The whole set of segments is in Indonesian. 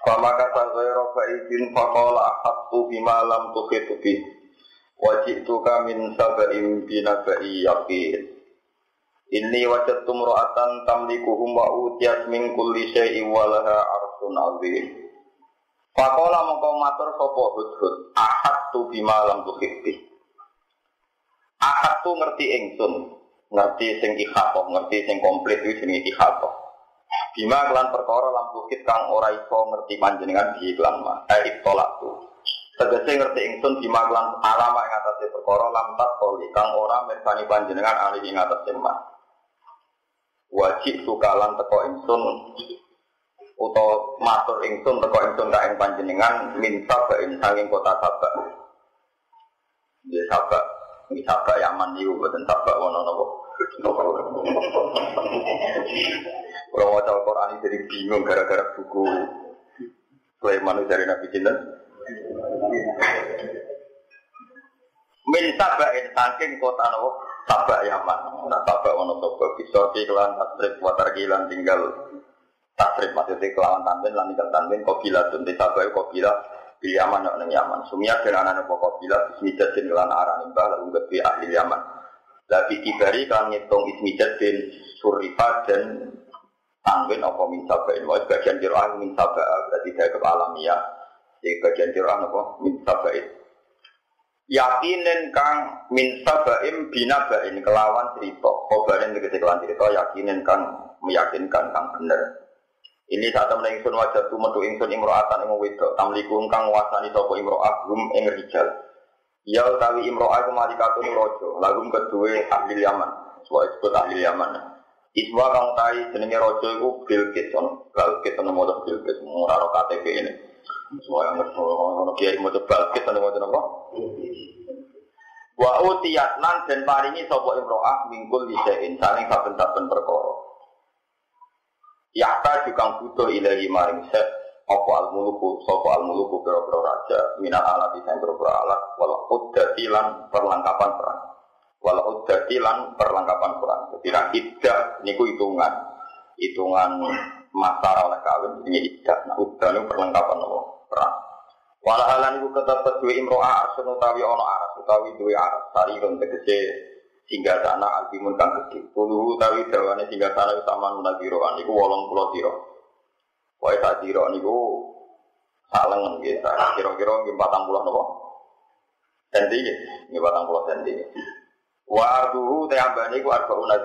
Fama kata ghairu ba'idin faqala ahattu bima lam tuhitu bi. Wajituka min saba'in binaba'i yaqin. Inni wajadtu mra'atan tamlikuhum wa utiyat min kulli syai'in wa laha arsun azim. Faqala mongko matur sapa hudhud ahattu bima lam tuhit bi. Ngerti ingsun ngerti sing ikhatoh, ngerti sing komplit itu sing ikhatoh Bima kelan perkara lam bukit kang ora iso ngerti panjenengan di iklan ma. Eh tolak tu. Tegese ngerti ingsun bima kelan alama ing atase perkara lam koli kang ora mirsani panjenengan ali ing atase ma. Wajib sukalan teko ingsun utawa matur ingsun teko ingsun ka ing panjenengan minta bain saking kota Sabak. Ya Sabak, ini Sabak Yaman niku boten Sabak wono napa. Kalau mau tahu Quran jadi bingung gara-gara buku Sulaiman dari Nabi Cinta. Min sabain saking kota nopo sabak Yaman. Nah sabak ono sopo bisa kelan tasrif watar kilan tinggal tasrif maksudnya kelawan tanwin lan tinggal tanwin kopila tunti sabak kopila di Yaman nek Yaman. Sumia dengan anak kopila bismijatin kelan arah nimbah lalu kedua ahli Yaman. Labi kibari kan ngitung ismijat bin surifa dan tanwin apa min sabain wa bagian qiraah min sabaa berarti dari alamiah di bagian qiraah apa? Min sabain yakinin kang min sabaim binabain kelawan cerita. Kobarin tegese kelawan cerita yakinin kang. Meyakinkan kang bener. Ini saat temen ingsun wajah tu metu ingsun imro'atan ing wedok. Tamlikum kang wasani sapa imro'ah hum ing rijal. Ya utawi imro'ah ku malikatun raja lagum kedue ahli Yaman. Suwa disebut ahli Yaman Iswa kang tai jenenge raja iku Bilqis on. Bilqis ana modo Bilqis ora ora KTP ini. Semua yang ngono kiai modo Bilqis ana modo apa? Wa utiyat lan den paringi sapa imro'ah mingkul lisein saling saben-saben perkara. Yakta juga butuh ilahi maring set apa al muluku sapa al muluku raja minal alat sing pira-pira alat wal uddati perlengkapan perang walau jadi lan perlengkapan Quran. Jadi iddah niku hitungan, hitungan masa oleh kawin ini iddah. Nah udah niku perlengkapan apa? Perang. Walahalan iku ketepet duwe imro'a arsun utawi ono aras utawi duwe aras sarirun tegese sehingga sana altimun kang gede. Puluh utawi dawane sehingga sana sama munabiroan niku wolong pulau tiro. Wae sak tiro niku salengen nggih. Kira-kira nggih 40 napa? Senti nggih 40 senti. Wa arduhu te ambane iku arbauna.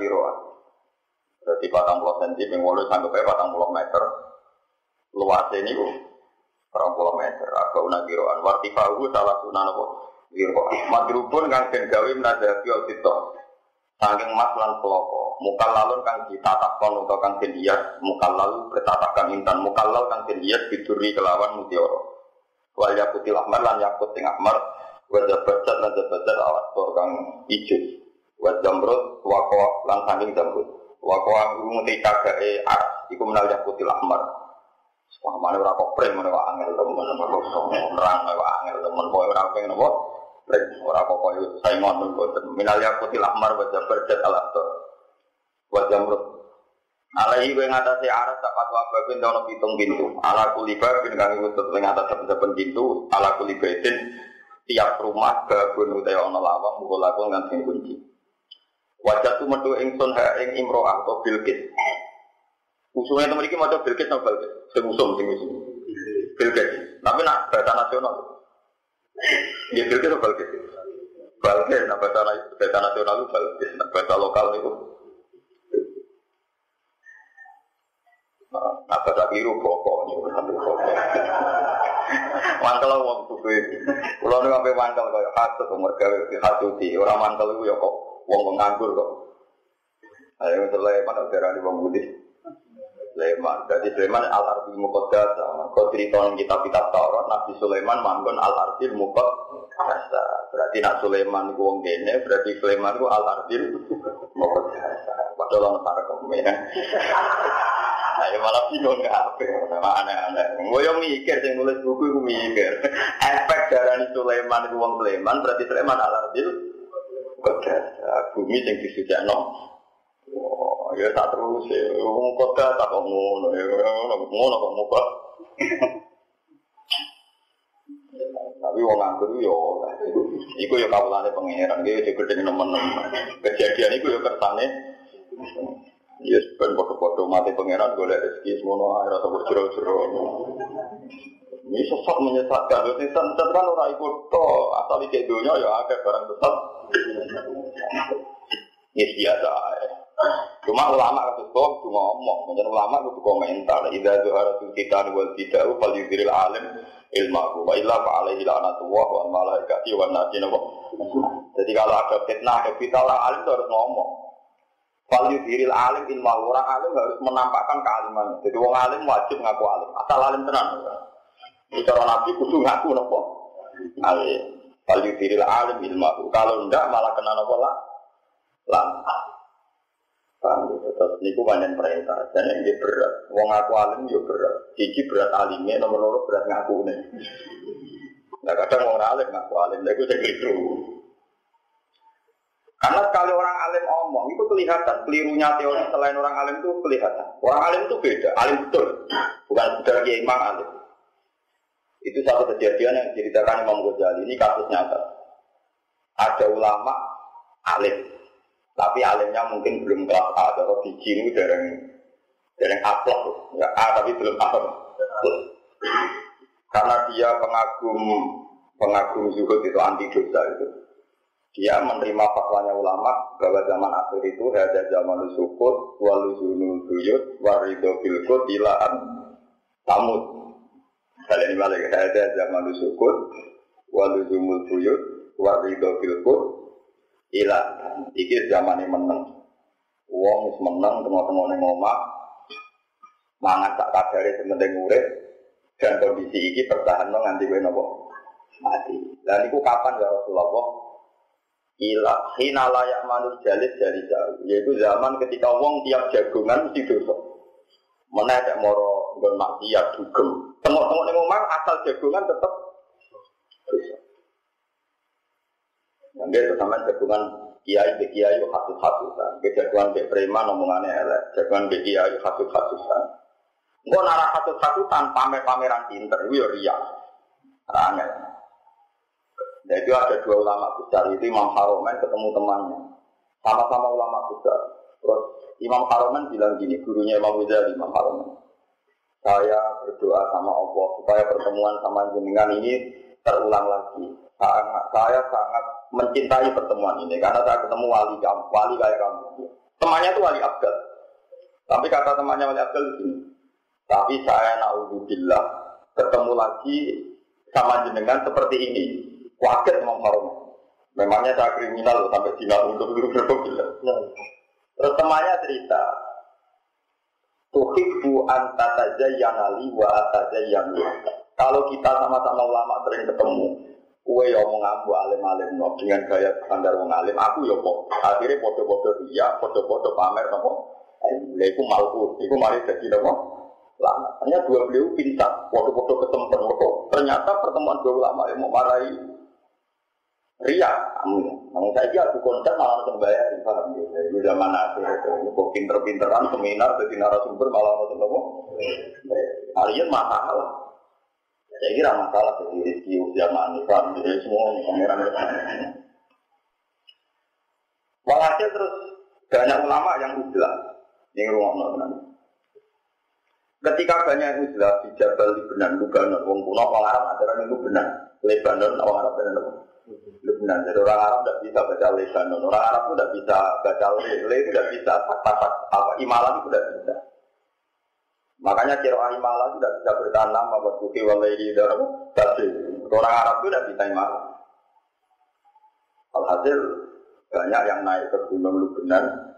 Berarti patang puluh senti, pengwolo sampai patang puluh meter. Luasnya ini patang puluh meter. Arbauna diroan. Wartifahu salah sunan apa? Diroa. Madrubun kang den gawe audito. Saking mas lan peloko. Mukal lalun kang ditatakon atau kang den hias. Mukal lalu bertatakan intan. Lalu kang den hias biduri kelawan mutioro. Wal yakutil ahmar lan yakut tengah ahmar Wajah bacat lan bacat alat kang ijo. Wajah jamrut wako lan saking jamrut. Wako aku ngerti kagae aras. Iku menal yakutil ahmar. Wah mana ora kok mana angel temen nerang wae angel temen kowe ora pengen apa? Pren ora kok koyo saingon mboten. Minal yakutil ahmar wajah bacat alat tor. Wajah jamrut Alaihi wa ngatasi aras sapat wa babin dono pitung pintu. Ala kuliba bin kang ngutut ing atas saben pintu. Ala kuliba tiap rumah babun utawa ana lawang mukul aku nganti kunci. Wajah tu metu ingsun ha ing imro'ah atau bilkis. Usulnya teman ini mau bilkis atau bilkis? Sing usum, sing usum. Bilkis. Tapi nak bahasa nasional. Ya bilkis atau bilkis? Bilkis, nah bahasa, bahasa nasional itu bilkis. Nah bahasa lokal itu. Nah bahasa biru pokok. Mangkel wong ini. Kulo nu sampe mangkel kaya hasud umur gawe hasuti. Ora mangkel iku ya kok wong nganggur kok. Ayo selesai mana darani wong budi. Sulaiman. Jadi Sulaiman al arbil muqaddas. Kau cerita yang kita kitab Taurat, Nabi Sulaiman manggon al arbil muqaddas. Berarti nak Sulaiman itu wong berarti Sulaiman itu al arbil muqaddas. Padahal orang para kemudian. Ya malah bingung nggak apa sama aneh-aneh. Gue yang mikir, yang nulis buku gue mikir. Efek darah Sulaiman itu wong Sulaiman, berarti Sulaiman al arbil muqaddas. Bumi yang disujakno Oh, ya tak terus ya. Wong kota tak kok ngono ya. Kok muka. Tapi wong nganggur yo Iku yo kawulane pangeran iki gede nemen-nemen. Kejadian iku yo kersane Ya ben foto-foto mati pangeran golek rezeki semono ae rasa jero-jero. Ini sesat menyesatkan. Terus sesat kan orang ikut to asal di dunia ya ada barang sesat. Ini biasa. Cuma ulama kasus kok itu ngomong, menjadi ulama itu komentar. Ida zuhara tu kita wal tidak fal yudhiril alim ilmahu wa illa fa alaihi la'natullah wa malaikati wa nasi Jadi kalau ada fitnah, ada fitnah orang alim itu harus ngomong. Fal yudhiril alim ilmahu orang alim harus menampakkan kealimannya. Jadi orang alim wajib ngaku alim. Asal alim tenang. Bicara nabi kudu ngaku nopo. Alim. Fal yudhiril alim ilmahu. Kalau enggak malah kena nopo lah. Lah. Paham gitu. Terus niku banyak perintah. Dan yang dia berat. Wong aku alim yo berat. Cici berat alimnya, nomor loro berat ngaku nih. Nah kadang orang alim ngaku alim, nah itu jadi keliru. Karena sekali orang alim omong itu kelihatan kelirunya teori selain orang alim itu kelihatan. Orang alim itu beda, alim betul, bukan sekedar kiai imam alim. Itu satu kejadian yang diceritakan Imam Ghazali. Ini kasus nyata. Ada ulama alim, tapi alimnya mungkin belum kelas A atau biji ini dari dari A plus, ya A tapi belum A. Karena dia pengagum pengagum zuhud itu anti dosa itu. Dia menerima fatwanya ulama bahwa zaman akhir itu ada zaman sukut, waluzunul buyut, warido bilkut, ilaan tamut. Kalian balik ada zaman sukut, waluzunul buyut, warido bilkut, ilah iki zaman ini menang uang wis menang tengah-tengah ning omah mangan tak kadare sementing dan kondisi iki bertahan nganti kowe nopo mati. Dan niku kapan ya Rasulullah? Ila hina layak manus jalit dari jauh. Yaitu zaman ketika wong tiap jagungan mesti dosa. Ada moro nggon maksiat dugem. Tengok-tengok ning omah asal jagungan tetep dosa. Yang dia sama jagungan kiai be kiai yo hatut hatutan. Ke jagungan be preman omongannya elek. Jagungan be kiai hatut hatutan. Engko nara hatut hatutan pamer-pameran pinter itu riak. Angel. Nah itu ada dua ulama besar itu Imam Haromen ketemu temannya. Sama-sama ulama besar. Terus Imam Haromen bilang gini, gurunya Imam Ghazali, Imam Haromen. Saya berdoa sama Allah supaya pertemuan sama jenengan ini terulang lagi. Sangat, saya sangat mencintai pertemuan ini karena saya ketemu wali kamu, wali kayak kamu. Temannya itu wali Abdul. Tapi kata temannya wali Abdul ini, tapi saya naudzubillah ketemu lagi sama jenengan seperti ini. Wajar Imam Harum. Memangnya saya kriminal loh, sampai Cina untuk dulu berbilang. Terus temannya cerita, Tuhibbu antatazayyana li wa atazayyanu Kalau kita sama-sama ulama sering ketemu, kue yang mengambu alim-alim no, dengan gaya standar wong alim, aku ya kok akhirnya foto-foto dia, foto-foto pamer nopo, eh, iku malu, iku mari jadi nopo, lama. Hanya dua beliau pintar, foto-foto ketemu nopo. Ternyata pertemuan dua ulama yang mau marahi Ria, namun saya kira aku konten malah langsung bayar, paham ya? Itu zaman akhir itu, kok pinter-pinteran seminar, jadi narasumber malah langsung nopo. Harian masalah. Saya kira masalah jadi rezeki usia manifan, jadi semua pangeran Walhasil terus banyak ulama yang uzlah yang rumah nonton. Ketika banyak uzlah di Jabal Lebanon, Lebanon, wong kuno orang Arab ada orang itu benar. Lebanon, orang Arab benar Lebanon. Jadi orang Arab tidak bisa baca Lebanon, orang Arab itu tidak bisa baca Le, Le itu tidak bisa, tak apa imalan itu tidak bisa. Makanya kira malah itu tidak bisa bertahan lama buat bukti walairi dalam tadi. Orang Arab itu tidak bisa imalah. Alhasil banyak yang naik ke gunung Lubnan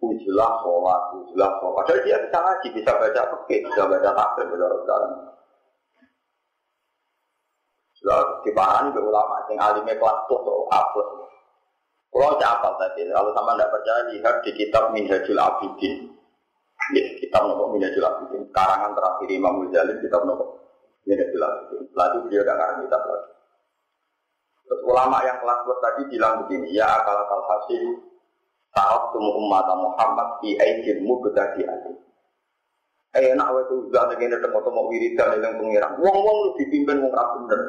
Ujilah sholat, ujilah sholat. Padahal dia bisa ngaji, bisa baca fikih, bisa baca takbir, bisa sekarang. Sudah dipahami ke ulama, yang alimnya kelas plus atau A plus. Kalau saya apal tadi, kalau sama tidak percaya lihat di kitab Minhajul Abidin. Ya, kitab nopo Minhajul Abidin. Karangan terakhir Imam Ghazali kitab nopo Minhajul Abidin. Lalu dia tidak ngarang kitab lagi. Terus ulama yang kelas tadi bilang begini, ya akal akal hasil tumu umat Muhammad di adi. Eh, enak wae tuh udah ngene temu-temu wiridan yang pengiran. Wong-wong lu dipimpin wong ra bener.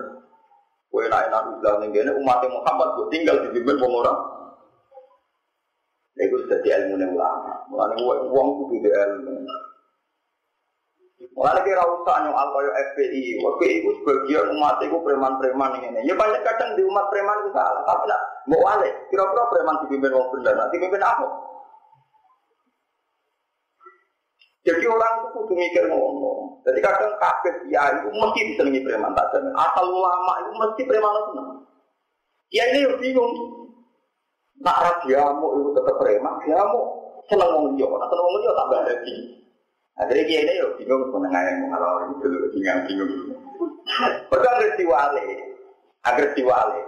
Kowe enak enak udah ngene umat Muhammad kok tinggal dipimpin wong orang. Itu sudah ilmu ulama. Mulane wong kudu di ilmu. Mulane kira usah nyual kaya FPI. FPI itu sebagian umat itu preman-preman ini. Ya banyak kadang di umat preman itu salah. Tapi lah, mau wale. Kira-kira preman dipimpin wong bener. Nanti pimpin apa? Jadi orang itu kudu mikir ngono. Jadi kadang kafir dia itu mesti disenangi preman tak jamin. Asal ulama itu mesti preman itu seneng. Ya ini bingung. Nak radiamu itu tetap preman, diamu seneng wong liya, nak seneng wong liya tambah lagi. Akhirnya dia ini bingung menengah yang mengalami itu bingung bingung. Pertama agresi wale, agresi wale.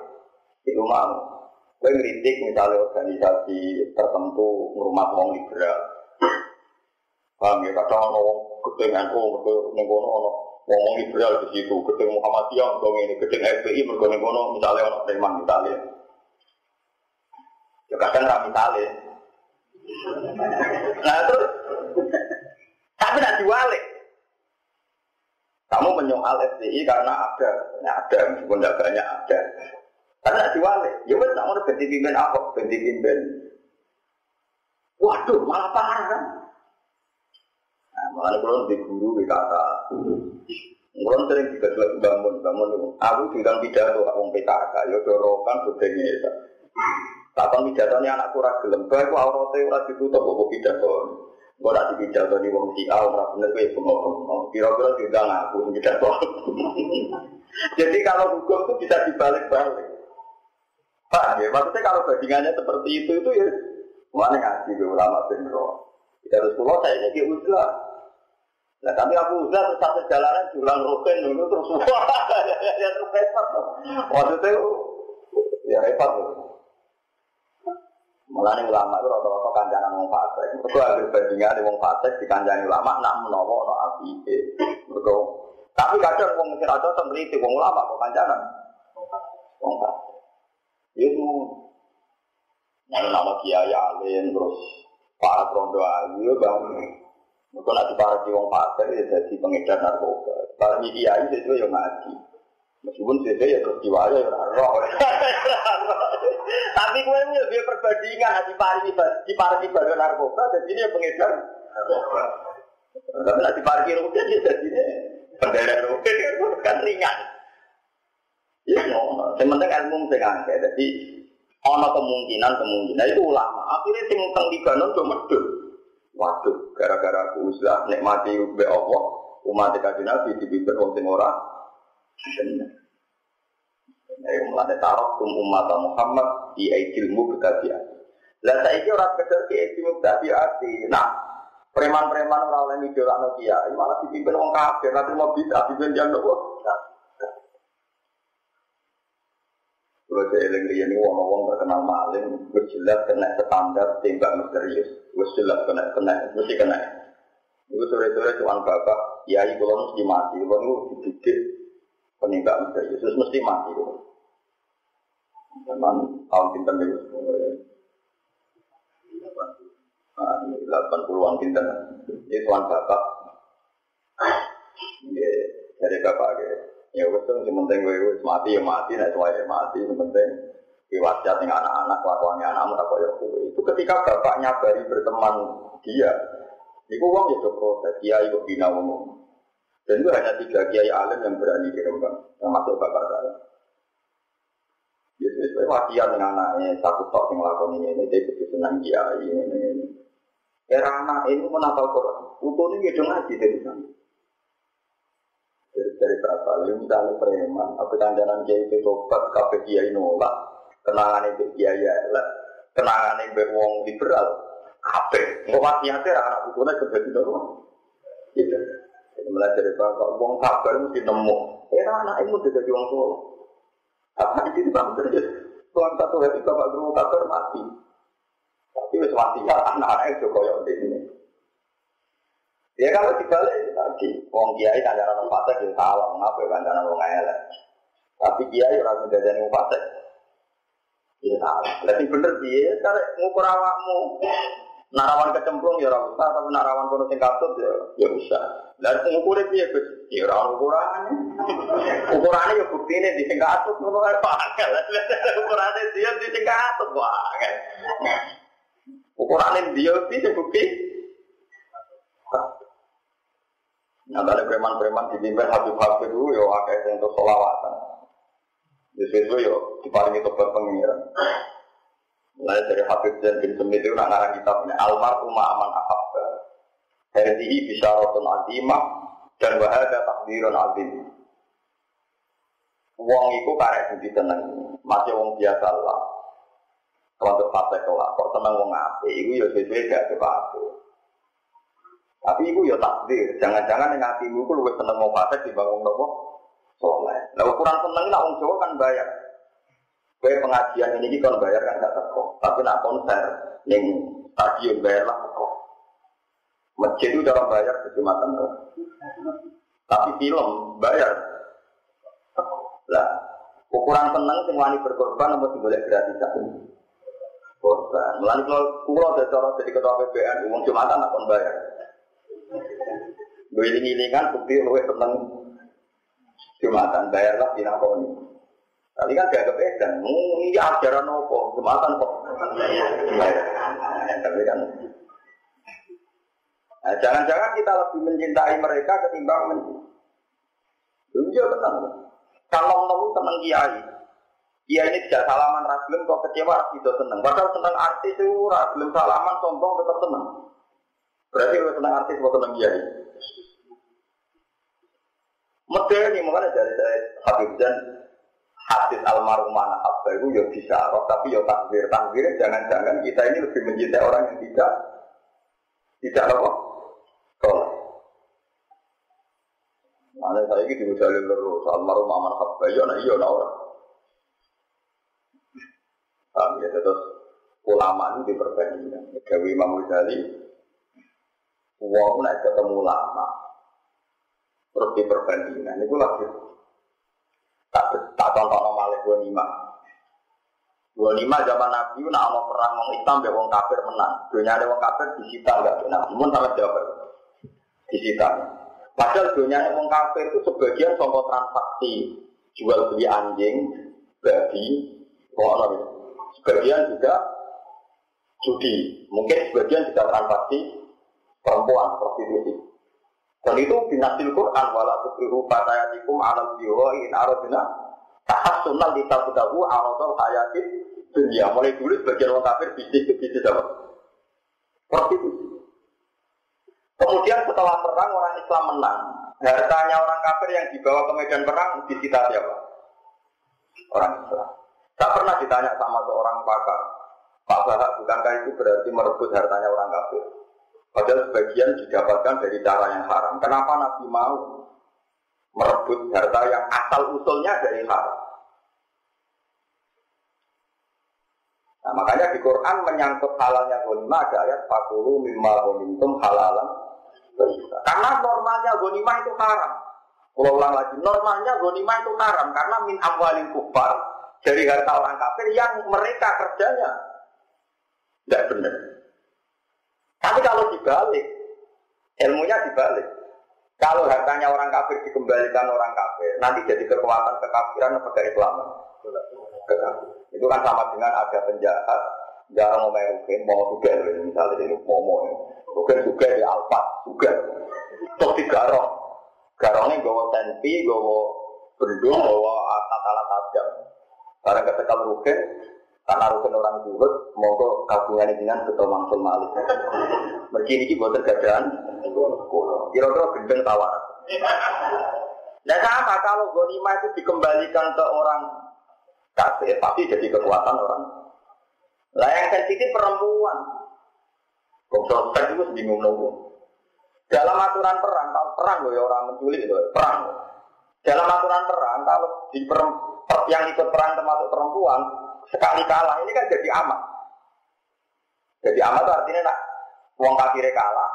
Itu mau. Gue ngeritik misalnya organisasi tertentu ngurmat wong liberal. Paham ya, kadang ono wong gedeng NU, ning kono ono wong liberal di situ, gedeng Muhammadiyah mergo ngene, gedeng FPI ning kono misalnya ono preman misalnya. Ya kadang ra misalnya. Nah terus tapi tidak diwalik. Kamu menyoal FPI karena ada, ya ada, meskipun tidak banyak ada. Karena diwalik. Ya wes, kamu ganti pimpin apa? Ganti pimpin. Waduh, malah parah kan? Malah kalau di guru di kata, kalau sering jelas bangun, bangun itu. Aku bilang pidato, aku PKK, ya dorokan bedanya ya. Kapan pidatonya anak kurang gelem, aku auratnya ora ditutup, aku pidato. Gue nak dipidato di wong si A, orang bener gue bengong-bengong. Kira-kira juga ngaku pidato. Jadi kalau hukum itu bisa dibalik-balik. Pak, ya, maksudnya kalau bandingannya seperti itu, itu ya mana ngaji ke ulama benro. Kita harus pulau saya jadi uzlah. Nah, tapi aku uzlah terus satu jalanan jualan roken dulu terus wah, ya terus repot. Maksudnya ya repot. Mulane ulama itu rata-rata kancanan wong fasik. Mergo akhir bandingan wong fasik dikancani ulama nak menawa ana apike. Mergo tapi kadang wong sing rada temriti wong ulama kok kancanan. Wong fasik. Itu Mana nama kiai alim terus para rondo ayu bang. Mereka nanti para wong fasik ya jadi pengedar narkoba. Para kiai itu yang ngaji. Meskipun saya ya terus diwaya ya roh. Tapi gue ini lebih perbandingan di pari di pari ibadah narkoba dan ini pengedar. Tapi nanti parkir rupiah dia jadi ini bendera rupiah kan ringan. Ya, no, sementara ilmu mesti ngangkat. Jadi ono kemungkinan kemungkinan itu ulama. Akhirnya tim teng Libanon tuh medul. Waduh, gara-gara aku usah nikmati be Allah, umat kajian Nabi dipimpin wong sing ora benar. Ayo mulai taruh tum umat Muhammad di aidilmu berkati Lah saya kira orang kejar di aidilmu berkati Nah, preman-preman orang lain itu orang Nokia, malah dipimpin orang kafir, nanti mau bisa dipimpin yang nopo. Kalau saya eling ini wong-wong terkenal maling, gue jelas kena standar tembak misterius, gue jelas kena kena mesti kena. Itu sore-sore cuman bapak, ya ibu mesti mati, kalau itu dididik penembak misterius, mesti mati. Memang tahun pinter itu. Delapan puluhan pinter. Ini tuan bapak. Ya, dari bapak ya. Ya wes yang penting gue mati ya mati, nah semua ya mati. Yang penting diwajat dengan anak-anak, kelakuannya anakmu tak koyo kue. Itu ketika bapak nyabari berteman dia, itu uang ya proses, dia ikut bina umum. Dan itu hanya tiga kiai alim yang berani dirembang, termasuk bapak saya. Yesus itu wakian dengan anaknya, satu tok yang lakon ini, ini dia begitu senang kiai ini, ini. Era anak ini menapal Quran, utuhnya gitu ngaji dari sana. Berapa? Lalu misalnya preman, apa kandanan kiai itu tobat, kafe kiai nolak, kenangan itu kiai ya, kenangan itu wong liberal. Engko wasiate ra anak putune kedadi nopo? Gitu. Jadi mulai dari bapak, wong kabar mesti nemu. Era anak ibu udah jadi wong tua. Apa di situ bang terus? Tuhan satu hari bapak guru kabar mati. Tapi wis mati ya anak-anak itu koyok ini. Ya kalau dibalik tadi, wong kiai kancaran wong fasik ya salah, ngapa ya kancaran wong elek. Tapi kiai ora ngedadani wong fasik. Ya salah. Berarti bener dia, kalau ngukur awakmu, narawan kecemplung ya ora usah, tapi narawan kono sing katut ya ya usah. Lah ngukure piye Gus? Ya ora ukurane. Ukurane ya buktine di sing katut ngono ae pakel. Ukurane dia di sing katut wae. Dia di sing bukti. Nah, ada preman-preman di bimbel habib-habib itu, ya akeh yang untuk solawatan. Di situ ya, diparingi tobat pengiran. Mulai dari Habib dan bin Semit itu nak ngarang kitabnya Almar Umma Aman Ahabba. Hadihi bisyaratun azimah dan wahada takdirun azim. Wong iku karek budi tenang, masih wong biasa lah. Untuk fase kelak, kok tenang wong ape, iku ya sesuai gak kepaku. Tapi iku ya takdir, jangan-jangan yang hatimu iku lebih tenang wong fase dibangun nopo soleh. Nah ukuran tenang lah wong Jawa kan bayar. Kue pengajian ini kan bayar kan gak teko, tapi nak konser yang stadion bayar lah teko. Masjid itu dalam bayar kecamatan tuh. Tapi film bayar. Lah, ukuran tenang sing wani berkorban apa sing boleh gratisan. Korban. Mulane kalau kulo ada cara jadi ketua PBN, umum jumatan nak bayar. Gue ini kan bukti luwe tenang jumatan bayar lah dinakoni. Tapi kan gak kepedan, ini ajaran apa, jumatan kok. Tapi kan, nah, jangan-jangan kita lebih mencintai mereka ketimbang mencintai. Iya tenang. Kalau mau tenang kiai, kiai ini tidak salaman ragilem kok kecewa itu tenang. Padahal tenang artis itu ragilem salaman sombong tetap tenang. Berarti kalau tenang artis kok tenang kiai. Medeni makanya dari saya Habib dan hadis almarhumah apa itu ya bisa roh tapi ya takbir takbir jangan-jangan kita ini lebih mencintai orang yang tidak tidak apa? Tolak Mana saya gitu bisa terus almarhumah man apa ya nah iya nah orang. Ya? Terus ulama itu diperbandingkan Gawi Imam Ghazali Wong naik ketemu ulama terus diperbandingkan itu lagi. Tak tak contoh malih dua lima. dua lima zaman nabi nak mau perang wong Islam be wong kafir menang. Dunia ada wong kafir disita nggak benar namun sama jawab. Disita. Padahal dunia wong kafir itu sebagian contoh transaksi. Jual beli anjing babi kok sebagian juga judi. Mungkin sebagian juga transaksi perempuan prostitusi dan itu binasil Quran wala tukrihu fatayatikum alam jiwa in aradina tahassunan di tahu aradul hayatin dunia. Mulai dulu sebagian orang kafir bisnis ke bisnis apa? Prostitusi. Kemudian setelah perang orang Islam menang. Hartanya orang kafir yang dibawa ke medan perang disita siapa? Orang Islam. Tak pernah ditanya sama seorang pakar. Pak Bahak, bukankah itu berarti merebut hartanya orang kafir? Padahal sebagian didapatkan dari cara yang haram. Kenapa Nabi mau merebut harta yang asal usulnya dari haram? Nah, makanya di Quran menyangkut halalnya gonima ada ayat fakulu mimma gonimtum halalan karena normalnya gonima itu haram. Kalau ulang lagi, normalnya gonima itu haram karena min amwalin kufar dari harta orang kafir yang mereka kerjanya tidak benar. Tapi kalau dibalik, ilmunya dibalik. Kalau hartanya orang kafir dikembalikan orang kafir, nanti jadi kekuatan kekafiran atau keislaman. Itu kan sama dengan ada penjahat, jarang mau main rugen, mau juga misalnya ini mau mau rugen juga di alfa, juga. Terus di garong, garongnya gawa tempi, gawa bendung, gawa alat-alat tajam. Barang ketekal rugen, karena rukun orang juhud, monggo kabungan dengan betul mangsul malik. Mergi ini buat tergadaan, kira-kira gendeng tawar. Nah sama kalau gonima itu dikembalikan ke orang kafir, pasti jadi kekuatan orang. Lah yang sensitif perempuan. Kok selesai itu bingung nopo. Dalam aturan perang, kalau perang loh ya orang menculik itu perang. Dalam aturan perang, kalau di per, yang ikut perang termasuk perempuan, sekali kalah ini kan jadi amat. Jadi amat artinya nak uang kafir kalah.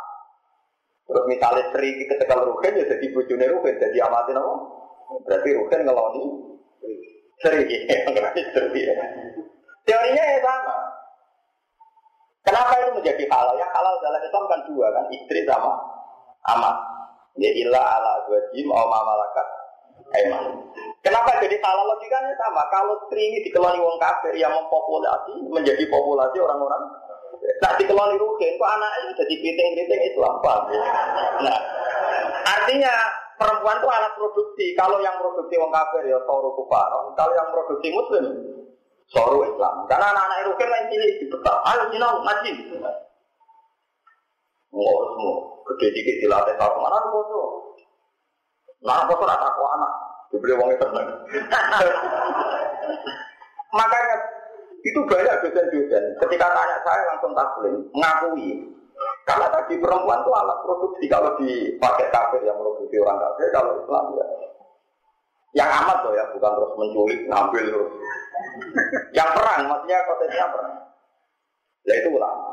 Terus misalnya Sri ketika Rugen ya jadi bujune Rugen, jadi amatin apa? Berarti Rugen ngeloni Sri, Sri. Teorinya ya sama. Kenapa itu menjadi halal? Ya halal dalam Islam kan dua kan, istri sama amat. Ya ilah ala wajib mau mamalakat eman. Kenapa jadi halal logikanya sama? Kalau istri ini dikeloni wong kafir yang mempopulasi menjadi populasi orang-orang Nah dikeloni rugen, kok anaknya jadi keriting-keriting Islam, paham? Nah, artinya perempuan itu alat produksi. Kalau yang produksi wong kafir ya soru kufaron. Kalau yang produksi muslim soru Islam. Karena anak-anak rugen main cilik di betal. Ayo sinau ngaji. Mau semua gede dikit dilatih tahu mana poso. Nah poso rata kok anak dibeli uangnya tenang. Makanya itu banyak dosen-dosen. Ketika tanya saya langsung taslim, mengakui. Karena tadi perempuan itu alat produksi. Kalau dipakai kafir yang produksi orang kafir, kalau Islam ya. Yang amat loh ya, bukan terus menculik, ngambil terus. Yang perang, maksudnya konteksnya perang. Ya itu ulama.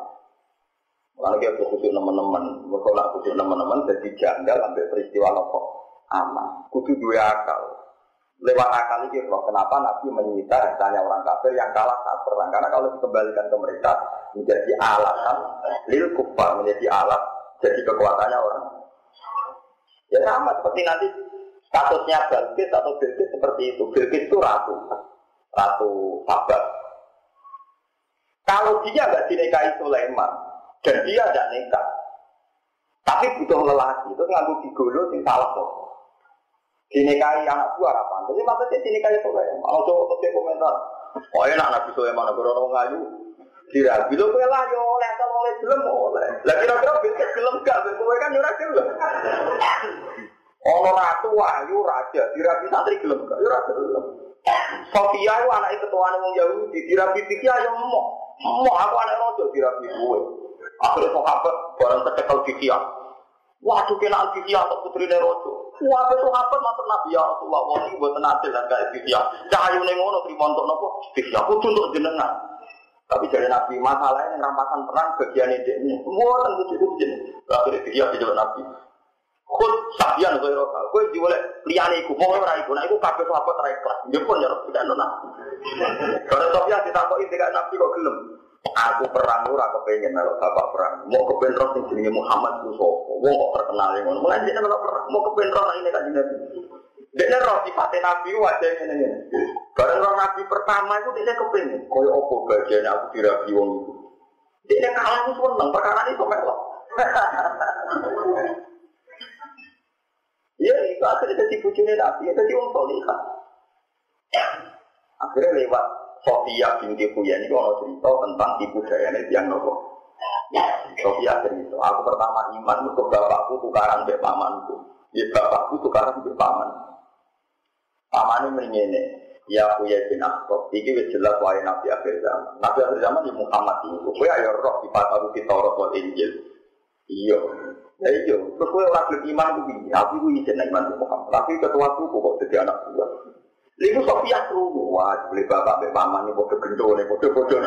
Kalau kita khusus teman-teman, mereka nak khusus teman-teman jadi janggal ambil peristiwa nopo aman. Kudu dua akal. Lewat akal ini loh, kenapa Nabi menyita hartanya orang kafir yang kalah saat perang? Karena kalau dikembalikan ke mereka menjadi alatan, lil kufar menjadi alat, jadi kekuatannya orang. Ya sama seperti nanti kasusnya Bilqis atau Bilqis seperti itu. Bilqis itu ratu, ratu sabar. Kalau dia nggak dinikahi Sulaiman, dan dia tidak nikah. Tapi butuh lelaki, itu nganggu digolo sing salah kok. Dinikahi anak buah apa? Jadi maksudnya dinikahi Sulaiman. Mau coba untuk komentar. Oh enak Nabi Sulaiman, orang ngayu. Dirabi lo kowe lah yo oleh atau oleh gelem oleh. Lah kira-kira bilkis gelem gak kowe kan ora gelem. Ono ratu wahyu raja, dirabi santri gelem gak yo ora gelem. Sofia itu anak ketuaan wong Yahudi, dirabi pikir ayo mau. Mau aku anak raja dirabi kowe. Akhirnya sahabat barang kecekel fikih. Waduh kena al-fikih atau putri Nerojo. Wah, itu sahabat matur Nabi ya Rasulullah. Wah, ini buat tenadil dan kayak fikih. Cahayu nengono terima untuk nopo. Fikih aku untuk jenengan. Tapi dari Nabi masalahnya yang rampasan perang bagian ini. Semua tentu itu jenis. Akhirnya fikih dijawab Nabi. Kul sabian kowe roka, kowe diwoleh liyane iku, mau ora iku, nah iku kabeh sahabat ra ikhlas. Nggih pun ya tidak nona. Kalau Sofyan ditakoki tidak Nabi kok gelem. Aku perang ora kepengen kalau bapak perang. Mau kepen roh sing jenenge Muhammad ku sapa? Wong kok terkenal ngono. Mulai dia kalau perang mau kepen roh ini kan Nabi. Dia roh sifatnya Nabi wajah ini nih. Barang roh Nabi pertama itu dia kepengen. Koyo opo bagian aku dirabi wong itu. Dia kalah itu seneng perkara ini kok melok. Ya itu akhirnya jadi bujune Nabi, jadi wong solihah. Akhirnya lewat Sofia binti Huya ini kalau cerita tentang tipu dayanya yang nopo. Sofia cerita, aku pertama iman untuk bapakku tukaran be pamanku. Ya bapakku tukaran be paman. Paman ini meringene. Ya Huya bin Akhtab, ini wis jelas wae Nabi akhir zaman. Nabi akhir zaman di Muhammad ini. Kowe ayo roh di pataru di Taurat wal Injil. Iya. Ya iya, terus kowe ora gelem iman kuwi. Aku kuwi isin iman Muhammad. Tapi ketua suku kok jadi anak buah. Lalu Sofia krungu, wah beli bapak be paman gendo nih, bodoh bodoh.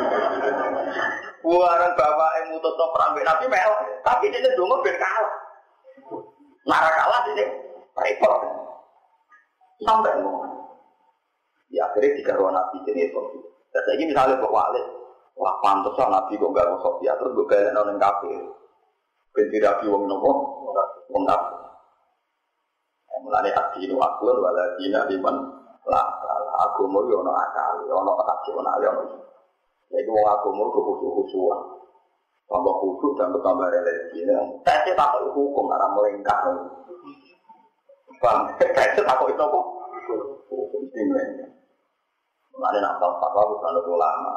Buaran bapak yang mutus no perang be nabi mel, tapi dia dulu ben kalah. Nara kalah dia repot. Sampai ngomong. Ya akhirnya ruang nabi Sofia. Dan lagi misalnya Pak Walid, wah pantas lah nabi kok gak Sofia, terus gue balik nonton kafe. Binti rabi wong nopo, wong kafe. Mulane adinu aklun waladina liman lah agama yo ono akal, ono rasional yo. Jadi wong agama itu khusus-khususan. Tambah khusus dan bertambah religi. Saya tak tahu hukum karena melengkap. Bang, saya tak tahu itu apa? Hukum. Mengenai nak tahu fatwa bukan ulama.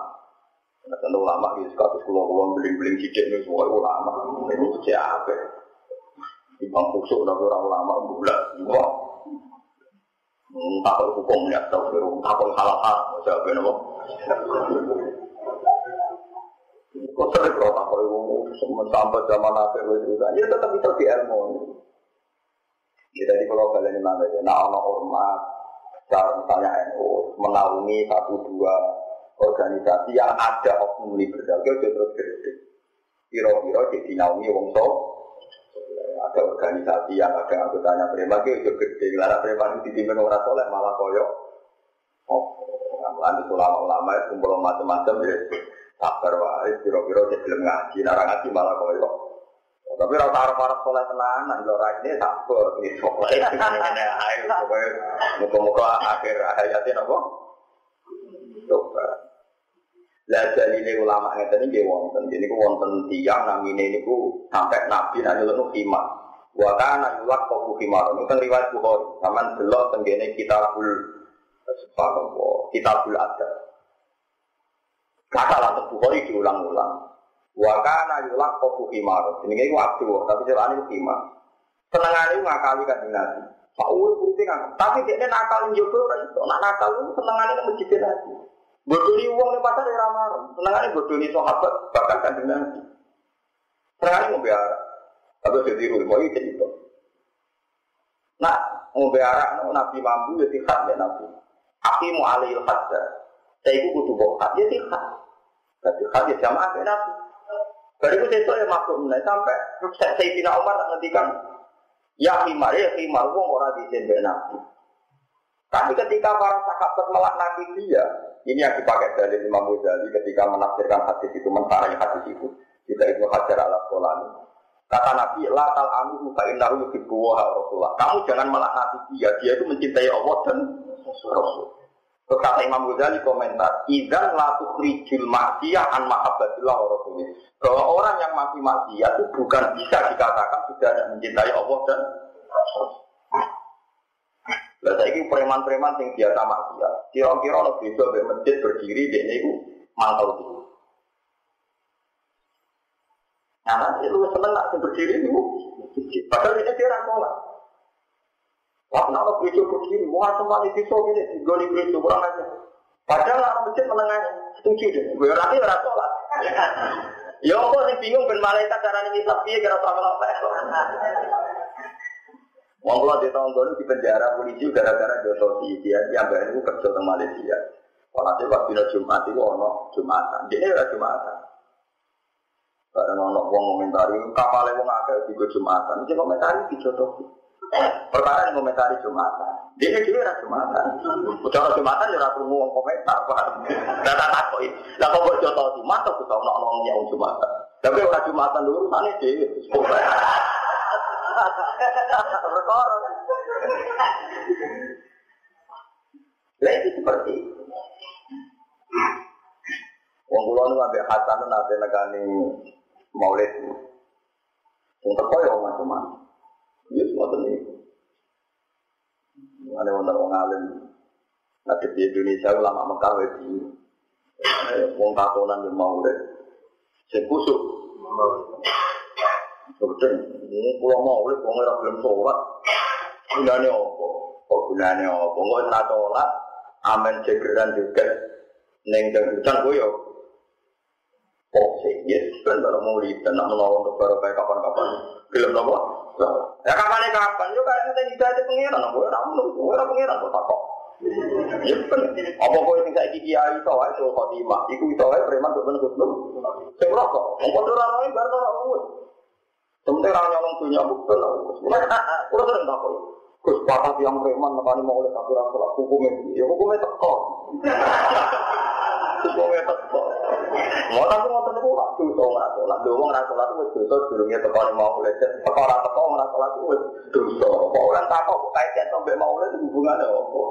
Nah, tentu ulama di kasus kulo kulo beling-beling sidik ini semua ulama. Ini siapa? Imam khusus tapi orang ulama bulat. Takut hukum ya. Tahu biru takut salah salah siapa yang mau kok sering kalau takut hukum sampai zaman akhir itu ya tetap bisa di ilmu. Ya, jadi kalau kalian mana ya, nah ono ormas, cara misalnya NU menaungi satu dua organisasi yang ada oknum liberal, itu terus gede. Kira-kira jadi naungi wong so, ada organisasi yang ada anggotanya preman, itu gede. Lara preman itu dipimpin orang soleh malah koyok. Oh, Nanti ulama-ulama itu kumpul macam-macam ya sabar wae kira-kira dia belum ngaji, nara ngaji malah koyok. Tapi rasa arah arah soleh tenanan, lo ini sabar, ini soleh, ini pokoknya muka-muka akhir hayatnya apa? Coba. Lah jadi ini ulama yang tadi dia wonten, jadi ku wonten tiang namine ini ku sampai nabi nanti lalu khimar. Wa kana yulak kau khimar, itu kan riwayat Bukhari. Taman delok tenggene kitabul subhanallah, kitabul adab. Kata lantas Bukhari diulang-ulang. Wa kana yulak kofu himar. Ini itu waktu, tapi itu himar. Senengannya itu ngakali kan Nabi. Pak Uwe putih kan. Tapi dia nakal juga orang itu. Nak nakal itu senengannya itu masjid Nabi. Bodoni uang di pasar ya ramar. Senengannya bodoni sahabat bahkan kan Nabi. Senengannya mau biar. Tapi jadi rumah itu itu. Nah, mau biara, Nabi mampu ya tihat ya Nabi. Aku mau alih hadza. Saya itu kudu bokat, ya tihat. Tapi hadis jamaah ya Nabi. Baru itu sesuk ya maklum nah, sampai saya Sayyidina Umar ngendikan ya himar ya himar wong ora disembah Nabi. Tapi ketika para sahabat melaknati dia, ini yang dipakai dari Imam Ghazali ketika menafsirkan hadis itu, mensarai hadis itu. Kita Ibnu Hajar al Asqalani. Kata Nabi, la tal anu fa innahu yuhibbu wa Rasulullah. Kamu jangan melaknati dia, dia itu mencintai Allah dan Rasul. Terus kata Imam Ghazali komentar, idan la tukhrijul ma'siyah an mahabbatillah wa rasulih. Bahwa orang yang mati maksiat itu bukan bisa dikatakan sudah tidak mencintai Allah dan Rasul. Lah saiki preman-preman sing biasa maksiat, kira-kira ono bisa be masjid berdiri dene iku mantau itu. Nanti lu seneng nak berdiri itu, padahal ini dia orang Wah, kenapa gereja begini? Wah, semua di pisau ini, digoli gereja, kurang aja. Padahal orang masjid menengahnya, setuju deh. Gue nanti orang sholat. Ya apa sih bingung ben malaikat cara ini tapi kira sama apa Wong di tahun dulu di penjara polisi gara-gara jodoh si dia yang baru itu kerja di Malaysia. Kalau pas dina Jumat itu ono Jumatan, dia ora Jumatan. Karena ono wong komentari kapalnya wong akeh di Jumatan, dia komentari di jodoh. Perkara yang komentari Jumatan. Dia ini juga Jumatan. Udah Jumatan ya ratu ngomong komentar. Dan tak takoi. Lah kok jodoh sih mantap kita nak ngomongnya orang Jumatan. Tapi orang Jumatan dulu sana dia. Perkara. Lah itu seperti Wong kula nu ambek Hasan nate negani Maulid. Untuk kau ya macam-macam. Ya semua ini. Ada wonten wong alim. Nanti di Indonesia ulama Mekah wedi. Wong katonan yang mau deh. Saya kusuk. Sebetulnya, ini pulau mau oleh wong ora belum sholat. Gunanya apa? Oh gunanya apa? Nggak ora sholat. Juga. Neng dan hujan koyo. Kok sih? Yes, kan kalau mau lihat, nak menolong untuk baru kayak kapan-kapan. Film apa? Ya kapan kapan? Yo kan kita tidak ada pengiran, gue ramu, gue ramu pengiran kok tak Ya kan, apa kau yang saya gigi ayi tau aja soal khotimah, iku itu aja preman tuh benar benar. Saya engkau tuh orang lain baru orang mus. Sementara orang nyolong punya bukan lah, udah sering tak kau. Gus yang preman, nekani mau oleh tapi rasa hukumnya, ya hukumnya tekok. Hukumnya tekok. Mau tapi mau tentu lah, tau nggak sholat, tuh mau nggak sholat tuh dosa sebelumnya teko mau oleh teko orang teko nggak sholat tuh dosa. Kok orang takut kok kaitan sampai mau oleh hubungannya apa?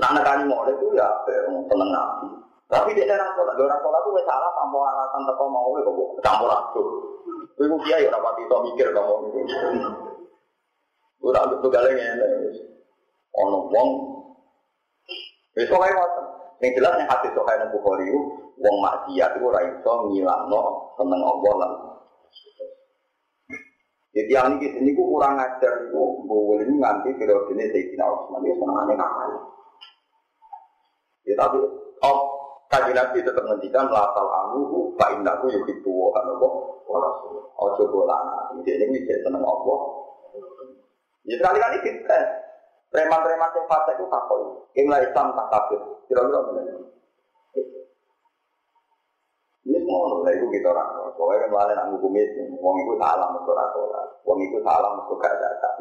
Nah nekani itu ya seneng nabi. Tapi dia orang sholat, orang tuh salah tanpa alasan mau oleh kok campur aduk. Ibu kiai orang pati to mikir kamu itu. Ora betul galengnya. Ono wong Wis kok kaya Yang jelas yang Bukhari itu, wong maksiat itu ora iso ngilangno seneng Allah lan. Jadi yang ini ini ku kurang ajar itu boleh ini nganti periode ini Sayyidina Utsman itu senengannya nakal. Ya tapi oh Kaji Nabi tetap menghentikan latal anuhu fa innahu yuhibbu wa apa wa rasul. Ojo bolana. Ini ini bisa seneng Allah. Ya sekali-kali kita preman-preman yang fase itu takoi. Kemla Islam tak kafir. Kira-kira benar. Semua lah itu kita orang. Soalnya kan malah nak hukum itu, wong itu salah mereka rasulah, wong itu salah mereka gak zakat.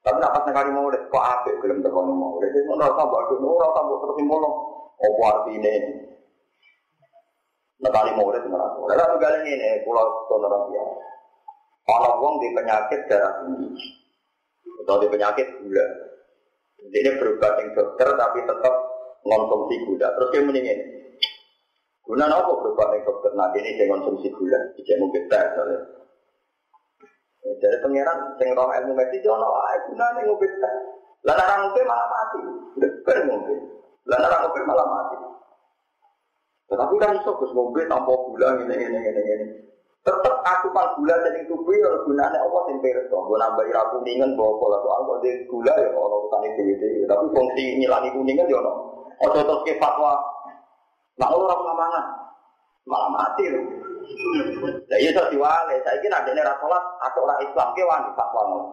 Tapi nak pas sekali mau kok apa belum terlalu mau. Jadi mau rasa buat dulu, rasa buat terus mau artinya ini. Nekali mau itu merasa. Lalu kali ini pulau toleran dia. Kalau wong di penyakit darah tinggi, atau di penyakit gula, ini berubah yang dokter tapi tetap konsumsi gula. Terus dia mendingin, Guna apa berubah yang dokter nanti ini dengan konsumsi gula, tidak mungkin tak soalnya. Jadi pangeran sing roh ilmu medis yo ono ae gunane ngopi teh. Lah nek ngopi malah mati. Bener ngopi. Lah nek ngopi malah mati. Tetapi kan iso Gus ngopi tanpa gula ngene ngene ngene ngene. Tetep asupan gula ning tubuh yo gunane apa sing pirsa. Nggo nambahi ra kuningan bawa pola soal kok gula ya ono utane dhewe Tapi fungsi ngilangi kuningan yo ono. Ojo terus ke fatwa. Lah ora mangan. Malah mati lho. Lah iya sok diwale, saiki nek dene ra salat atau ora Islam ki wani fatwa ngono.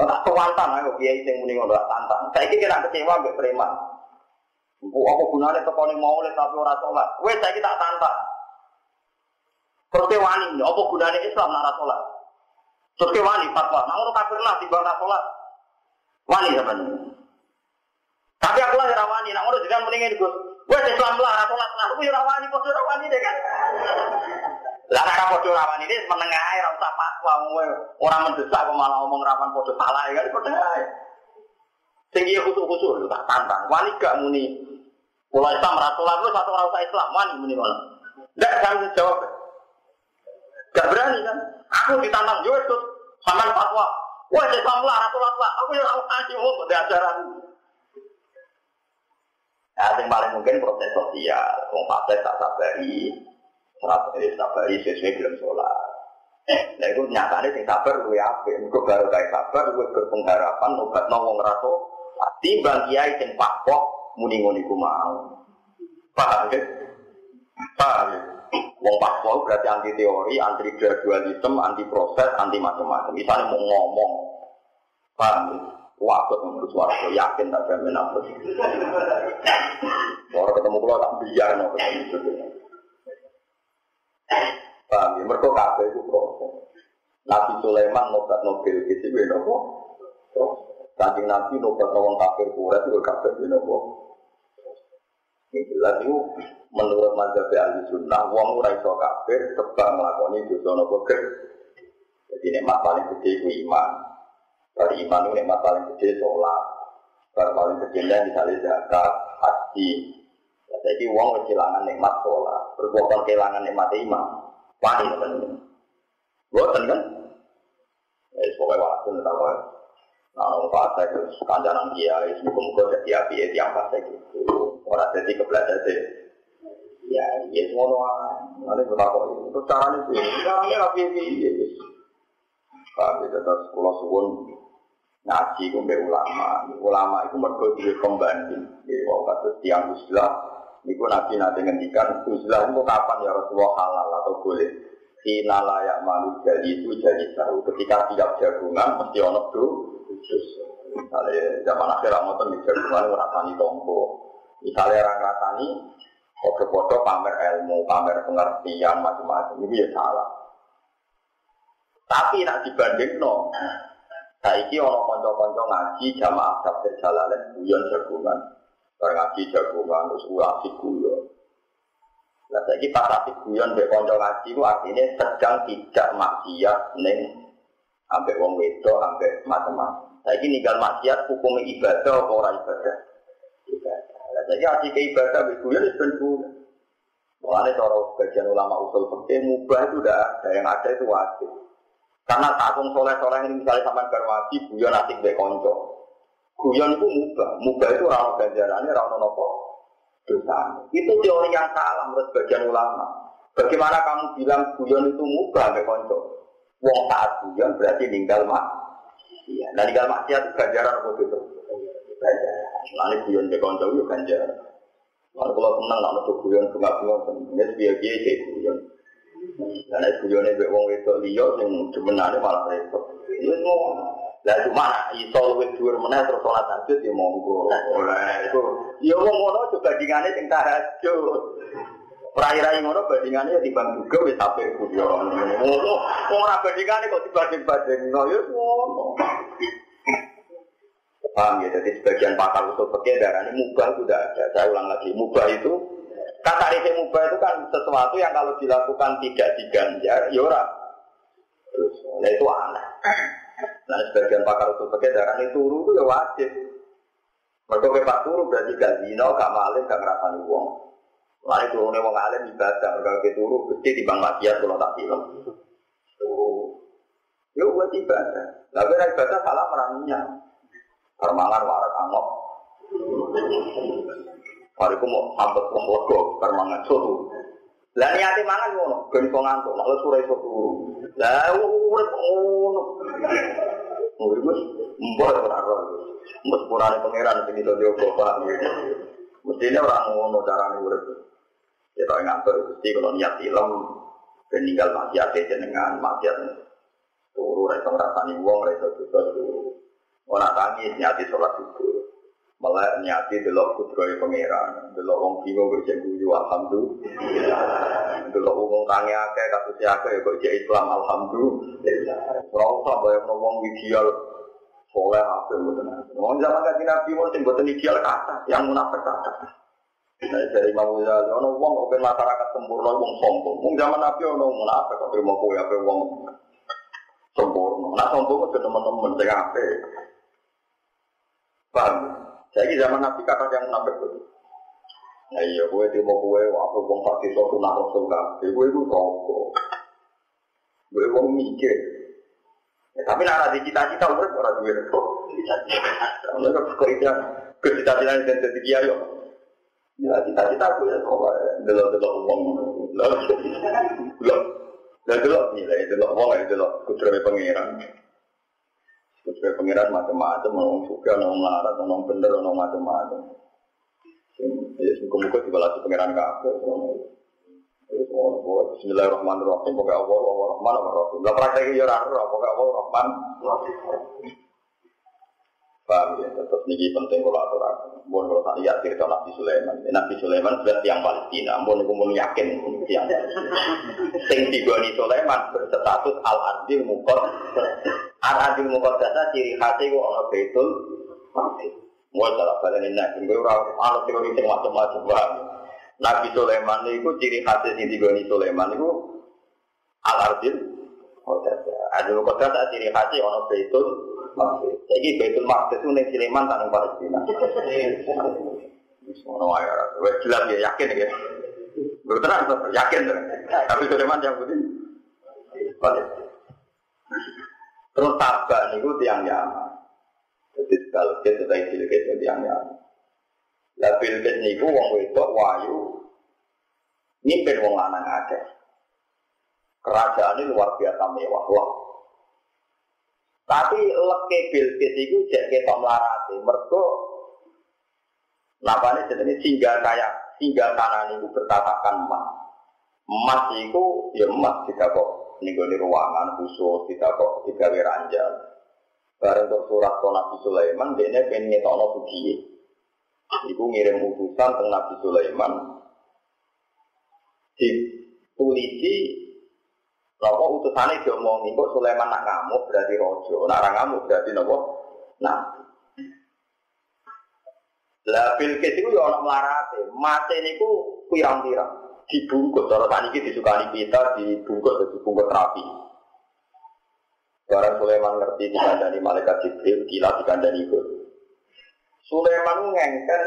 Ora tak tantang ayo kiai sing muni ngono tantang. Saiki kira kecewa mbek preman. Bu apa gunane teko ning maulid tapi ora salat. Wes saiki tak tantang. Terus ke wani, apa gunane Islam nek ora? Terus ke wani fatwa, nah ngono kafir lah timbang ora salat. Wani sampean. Tapi aku lah ora wani, nek ngono jenengan mendingin Gus. Wes Islam lah, ora salat lah. Aku yo ora wani, padha ora wani deh kan. Lah nek padha ora wani ini menengah ae ora usah fatwa ora mendesak kok malah ngomong rawan padha salah ya kan padha ae. Sing iya khusus-khusus tak tantang. Wani gak muni. Kalau Islam rasulah lu satu orang usah Islam, wani muni mana? Enggak kan jawab. Gak berani kan? Aku ditantang yo itu sama fatwa. Wah, Islam lah, rasulah lah. Aku yang ora kasih ngomong ajaran. Nah, yang paling mungkin proses sosial, wong fase tak sabari, sabari, sabari sesuai belum sholat. Nah itu nyatanya sing sabar gue apa? Gue baru kayak sabar, gue berpengharapan obat nongong raso. Timbang kiai sing pakok muni ngoni ku mau. Paham ya? Paham ya? Wong pakok berarti anti teori, anti gradualisme, anti proses, anti macam-macam. Misalnya mau ngomong, paham ya? Waktu menurut suara yakin tak jamin apa. Orang ketemu pulau tak biar no ketemu Paham ya? Mereka kabeh itu proses. Nabi Sulaiman nobat Nobel gitu, gue nopo. Kanjeng Nabi nobat nawang kafir kuret itu kabeh gue nopo. Ini jelas itu menurut mazhab ahli sunnah, wong ora iso kafir sebab nglakoni dosa nopo Jadi nikmat paling gede itu iman. Dari iman itu nikmat paling gede sholat. Dari paling gede misalnya zakat, haji. Jadi wong kehilangan nikmat sholat, berbuat kehilangan nikmat iman. Wani teman-teman. Buatan kan? Ya, pokoknya waktu tidak tahu. Nah, orang fase itu kanjaran kiai, semoga-moga jadi api ya tiang fase gitu. Orang jadi kebelajar sih. Ya, ya semua doang. Nanti kita kok itu caranya sih. Caranya api ini. Tapi tetap sekolah suwun ngaji ku ulama. Ulama itu mergo duwe pembanding. Ya, wong kata tiang Islam Niku nabi nanti ngendikan uzlah itu kapan ya Rasulullah halal atau boleh? Kina layak malu jadi itu jadi tahu. Ketika tiap jagungan mesti ono khusus. Misalnya zaman akhir Ramadan di jagungan rasani tompo. Misalnya orang rasani foto-foto pamer ilmu, pamer pengertian macam-macam. Ini ya salah. Tapi nak dibanding no, saiki ono konco-konco ngaji jamaah tafsir jalalain buyon jagungan. Barang ngaji jagungan, terus gue asik guyon. Nah, saya pas asik guyon be konco ngaji itu artinya sedang tidak maksiat neng ambek wong wedo, ambek macam-macam. Saya ini ninggal maksiat hukum ibadah atau orang ibadah. Ibadah. Nah, jadi asik ibadah be guyon itu benar. Mulanya cara sebagian ulama usul fikih mubah itu udah ada, yang ada itu wajib. Karena takung soleh-soleh ini misalnya sampai berwajib, guyon asik be konco. Guyon itu mubah, mubah itu rano ganjarannya, rano nopo dosa. Itu teori yang salah menurut bagian ulama. Bagaimana kamu bilang guyon itu mubah, be konco? Wong saat guyon berarti ninggal mak. Iya, nah ninggal maksiat itu ganjaran apa itu? Ganjaran. Lalu guyon be konco itu ganjaran. Kalau kalau tenang, nak nutup guyon, bunga-bunga, ini biaya-biaya kayak guyon. Karena guyonnya be wong wedok liya sing demenane malah repot. Ya semua. Lah cuma iso luwih dhuwur meneh terus salat tahajud ya monggo. Ora itu. Ya wong ngono juga bandingane sing tahajud. Rai-rai ngono bandingane ya timbang juga wis sampe guyon. Ngono. Ora bandingane kok dibanding-bandingno ya ngono. Paham ya, jadi sebagian pakar usul pakai darah ini mubah tidak ada. Saya ulang lagi, mubah itu Kata rifki mubah itu kan sesuatu yang kalau dilakukan tidak diganjar, ya ora. Terus, ya itu aneh. Nah, sebagian pakar usul pakai darah ini turu itu ya wajib. Mereka kepak turu berarti gak zino, gak maling, gak ngerasani uang. Lalu turunnya wong alim ibadah, mereka ke turu, pasti di bang maksiat kalau tak film. Turu. Ya buat ibadah. Tapi ibadah salah meraninya. Permangan warak angok. Bariku mau sambet wong lego mangan soto. Lah niate mangan ngono, ben iso ngantuk, nek sore iso turu. Lah urip ngono. Urip wis mbok ora ora. Mbok purane pangeran sing iso diopo Pak. Mestine ora ngono carane urip. Ya tak ngantuk Gusti kalau niat film ben ninggal maksiat jenengan maksiat. Turu ra iso ngrasani wong, ra iso dosa turu. Ora tangi nyati sholat subuh malah niati delok putra pangeran, delok wong kiwa kok guyu alhamdulillah. Delok wong tangi akeh kasus akeh kok cek Islam alhamdulillah. Ora usah bayang wong ideal soleh apa mboten. Wong zaman kanjeng Nabi wong sing mboten ideal kata, yang munafik kata. Nah, dari Imam Ghazali, ono wong kok masyarakat sempurna wong sombong. Wong zaman Nabi ono munafik kok terima kowe apa wong sempurna. Nah sombong itu teman-teman sing apik. Paham? Jadi zaman Nabi kata yang munafik itu. Nah iya, gue terima gue, apa bang pasti suatu nak rasul Gue itu rokok. Gue mau mikir. Ya, tapi nak di cita-cita udah orang duit. Cita-cita. Mereka kerja ke cita-cita yang jadi kiai. Ya cita-cita aku ya kok delok delok uang. Delok. Delok nilai delok uang delok kudrame pangeran. Sebagai pengiran macam-macam, orang suka, orang melarat, orang bener, orang macam-macam. Ya, semoga-moga dibalas pengiran kafe. Bismillahirrahmanirrahim. Pokoknya Allah, Allah Rahman, Allah Rahim. Lah prakteknya ya rara, pokoknya Allah Rahman, Paham ya, tetap ini penting kalau aturakan. Mohon kalau tak lihat cerita Nabi Sulaiman. Nabi Sulaiman sudah tiang Palestina. Mohon aku mau yakin tiang. Sing digoni Sulaiman berstatus al adil mukot. Al adil mukot dasa ciri khasnya kok ono betul. Mau salah balen ini nabi. Gue orang ono teori sing macam-macam paham. Nabi Sulaiman itu ciri khasnya sing digoni Sulaiman itu al adil. Adil mukot dasa ciri khasnya ono betul. Jadi Baitul Maqdis itu ning Sleman tanah Palestina. Ono wae ora. Wes jelas ya yakin ya. Beneran yakin Tapi Sulaiman yang putih. Terus tabak niku tiang Yaman. Jadi kalau kita sudah cilik itu tiang Yaman. Lah Bilqis niku wong wedok wayu mimpin wong lanang akeh. Kerajaan ini luar biasa mewah. Wah, tapi leke Bilqis itu jek ketok melarati. Mergo Napane jenenge singgah kayak singgah kanan itu bertatakan emas. Emas itu ya emas tidak kok ninggoni ruangan khusus tidak kok digawe ranjang. Bareng untuk surat ke Nabi Sulaiman, dia pengen ngetokno sugiye. Iku ngirim utusan ke Nabi Sulaiman. Ditulisi Nopo utusannya diomongi kok Sulaiman nak ngamuk berarti rojo, nak ngamuk berarti nopo. Nah, lah Bilqis itu ya orang melarate, mate niku pirang-pirang dibungkus. Tadi kita disukani kita dibungkus, dibungkus rapi. Barang Sulaiman ngerti dikandani malaikat Jibril, gila dikandani itu. Sulaiman ngengken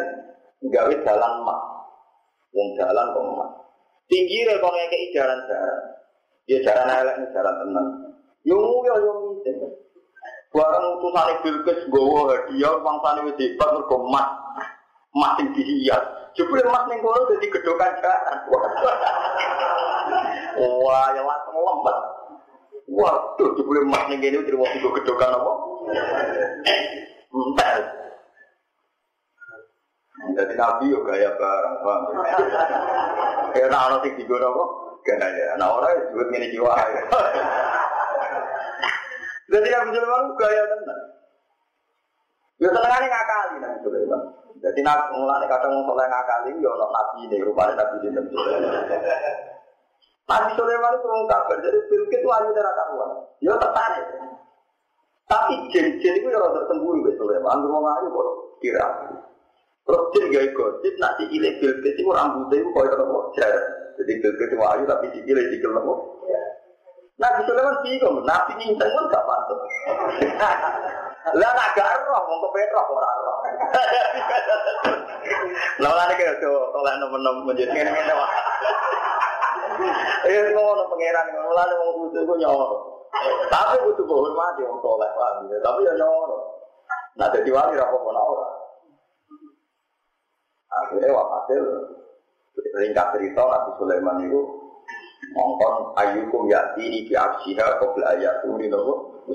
gawe jalan mak, wong jalan kok mak. Tinggi rekor ngekei jalan-jalan. Ya jalan elek nih jalan tenang. Yo yo yo ngisi. Barang utusan Bilqis gowo hadiah bangsane wis hebat mergo emas. Emas sing dihias. Jebule emas ning kono dadi gedokan jalan. Wah, ya langsung lembat. Waduh, jebule emas ning kene terima tiga gedokan apa? Entar. Jadi nabi yo gaya bareng, paham? Ya ora ana sing digono kok gaya. Nah ora duit ngene jiwa. Jadi Nabi Sulaiman gaya tenan. Ya senengane ngakali Sulaiman. Jadi nak mulane kadang wong soleh ngakali yo ono nabi ini rupane nabi ini. Nabi Sulaiman itu kafir, jadi Bilqis itu ayu darah karuan. Yo tertarik. Tapi jen-jen itu ya rada cemburu ke Sulaiman, wong ayu kok kira. Terus jen gawe gosip nak sikile Bilqis itu rambutnya itu koyo. Jadi Bilqis itu ayu tapi sikile sikil nopo. Nabi Sulaiman bingung, Nabi nyincang pun gak pantas. Lah nak gak roh, mau kepengen roh ora roh. Lah lan iki yo oleh nemen menjadi ngene-ngene wae. Eh ngono pangeran ngono lan wong kudu ku nyoro. Tapi kudu hormati wong soleh paham ya, tapi ya nyoro. Nah dadi wali ra apa ora. Akhirnya wafatil ringkas cerita Nabi Sulaiman itu ngongkon ayukum di absiha qabla ayatu di nopo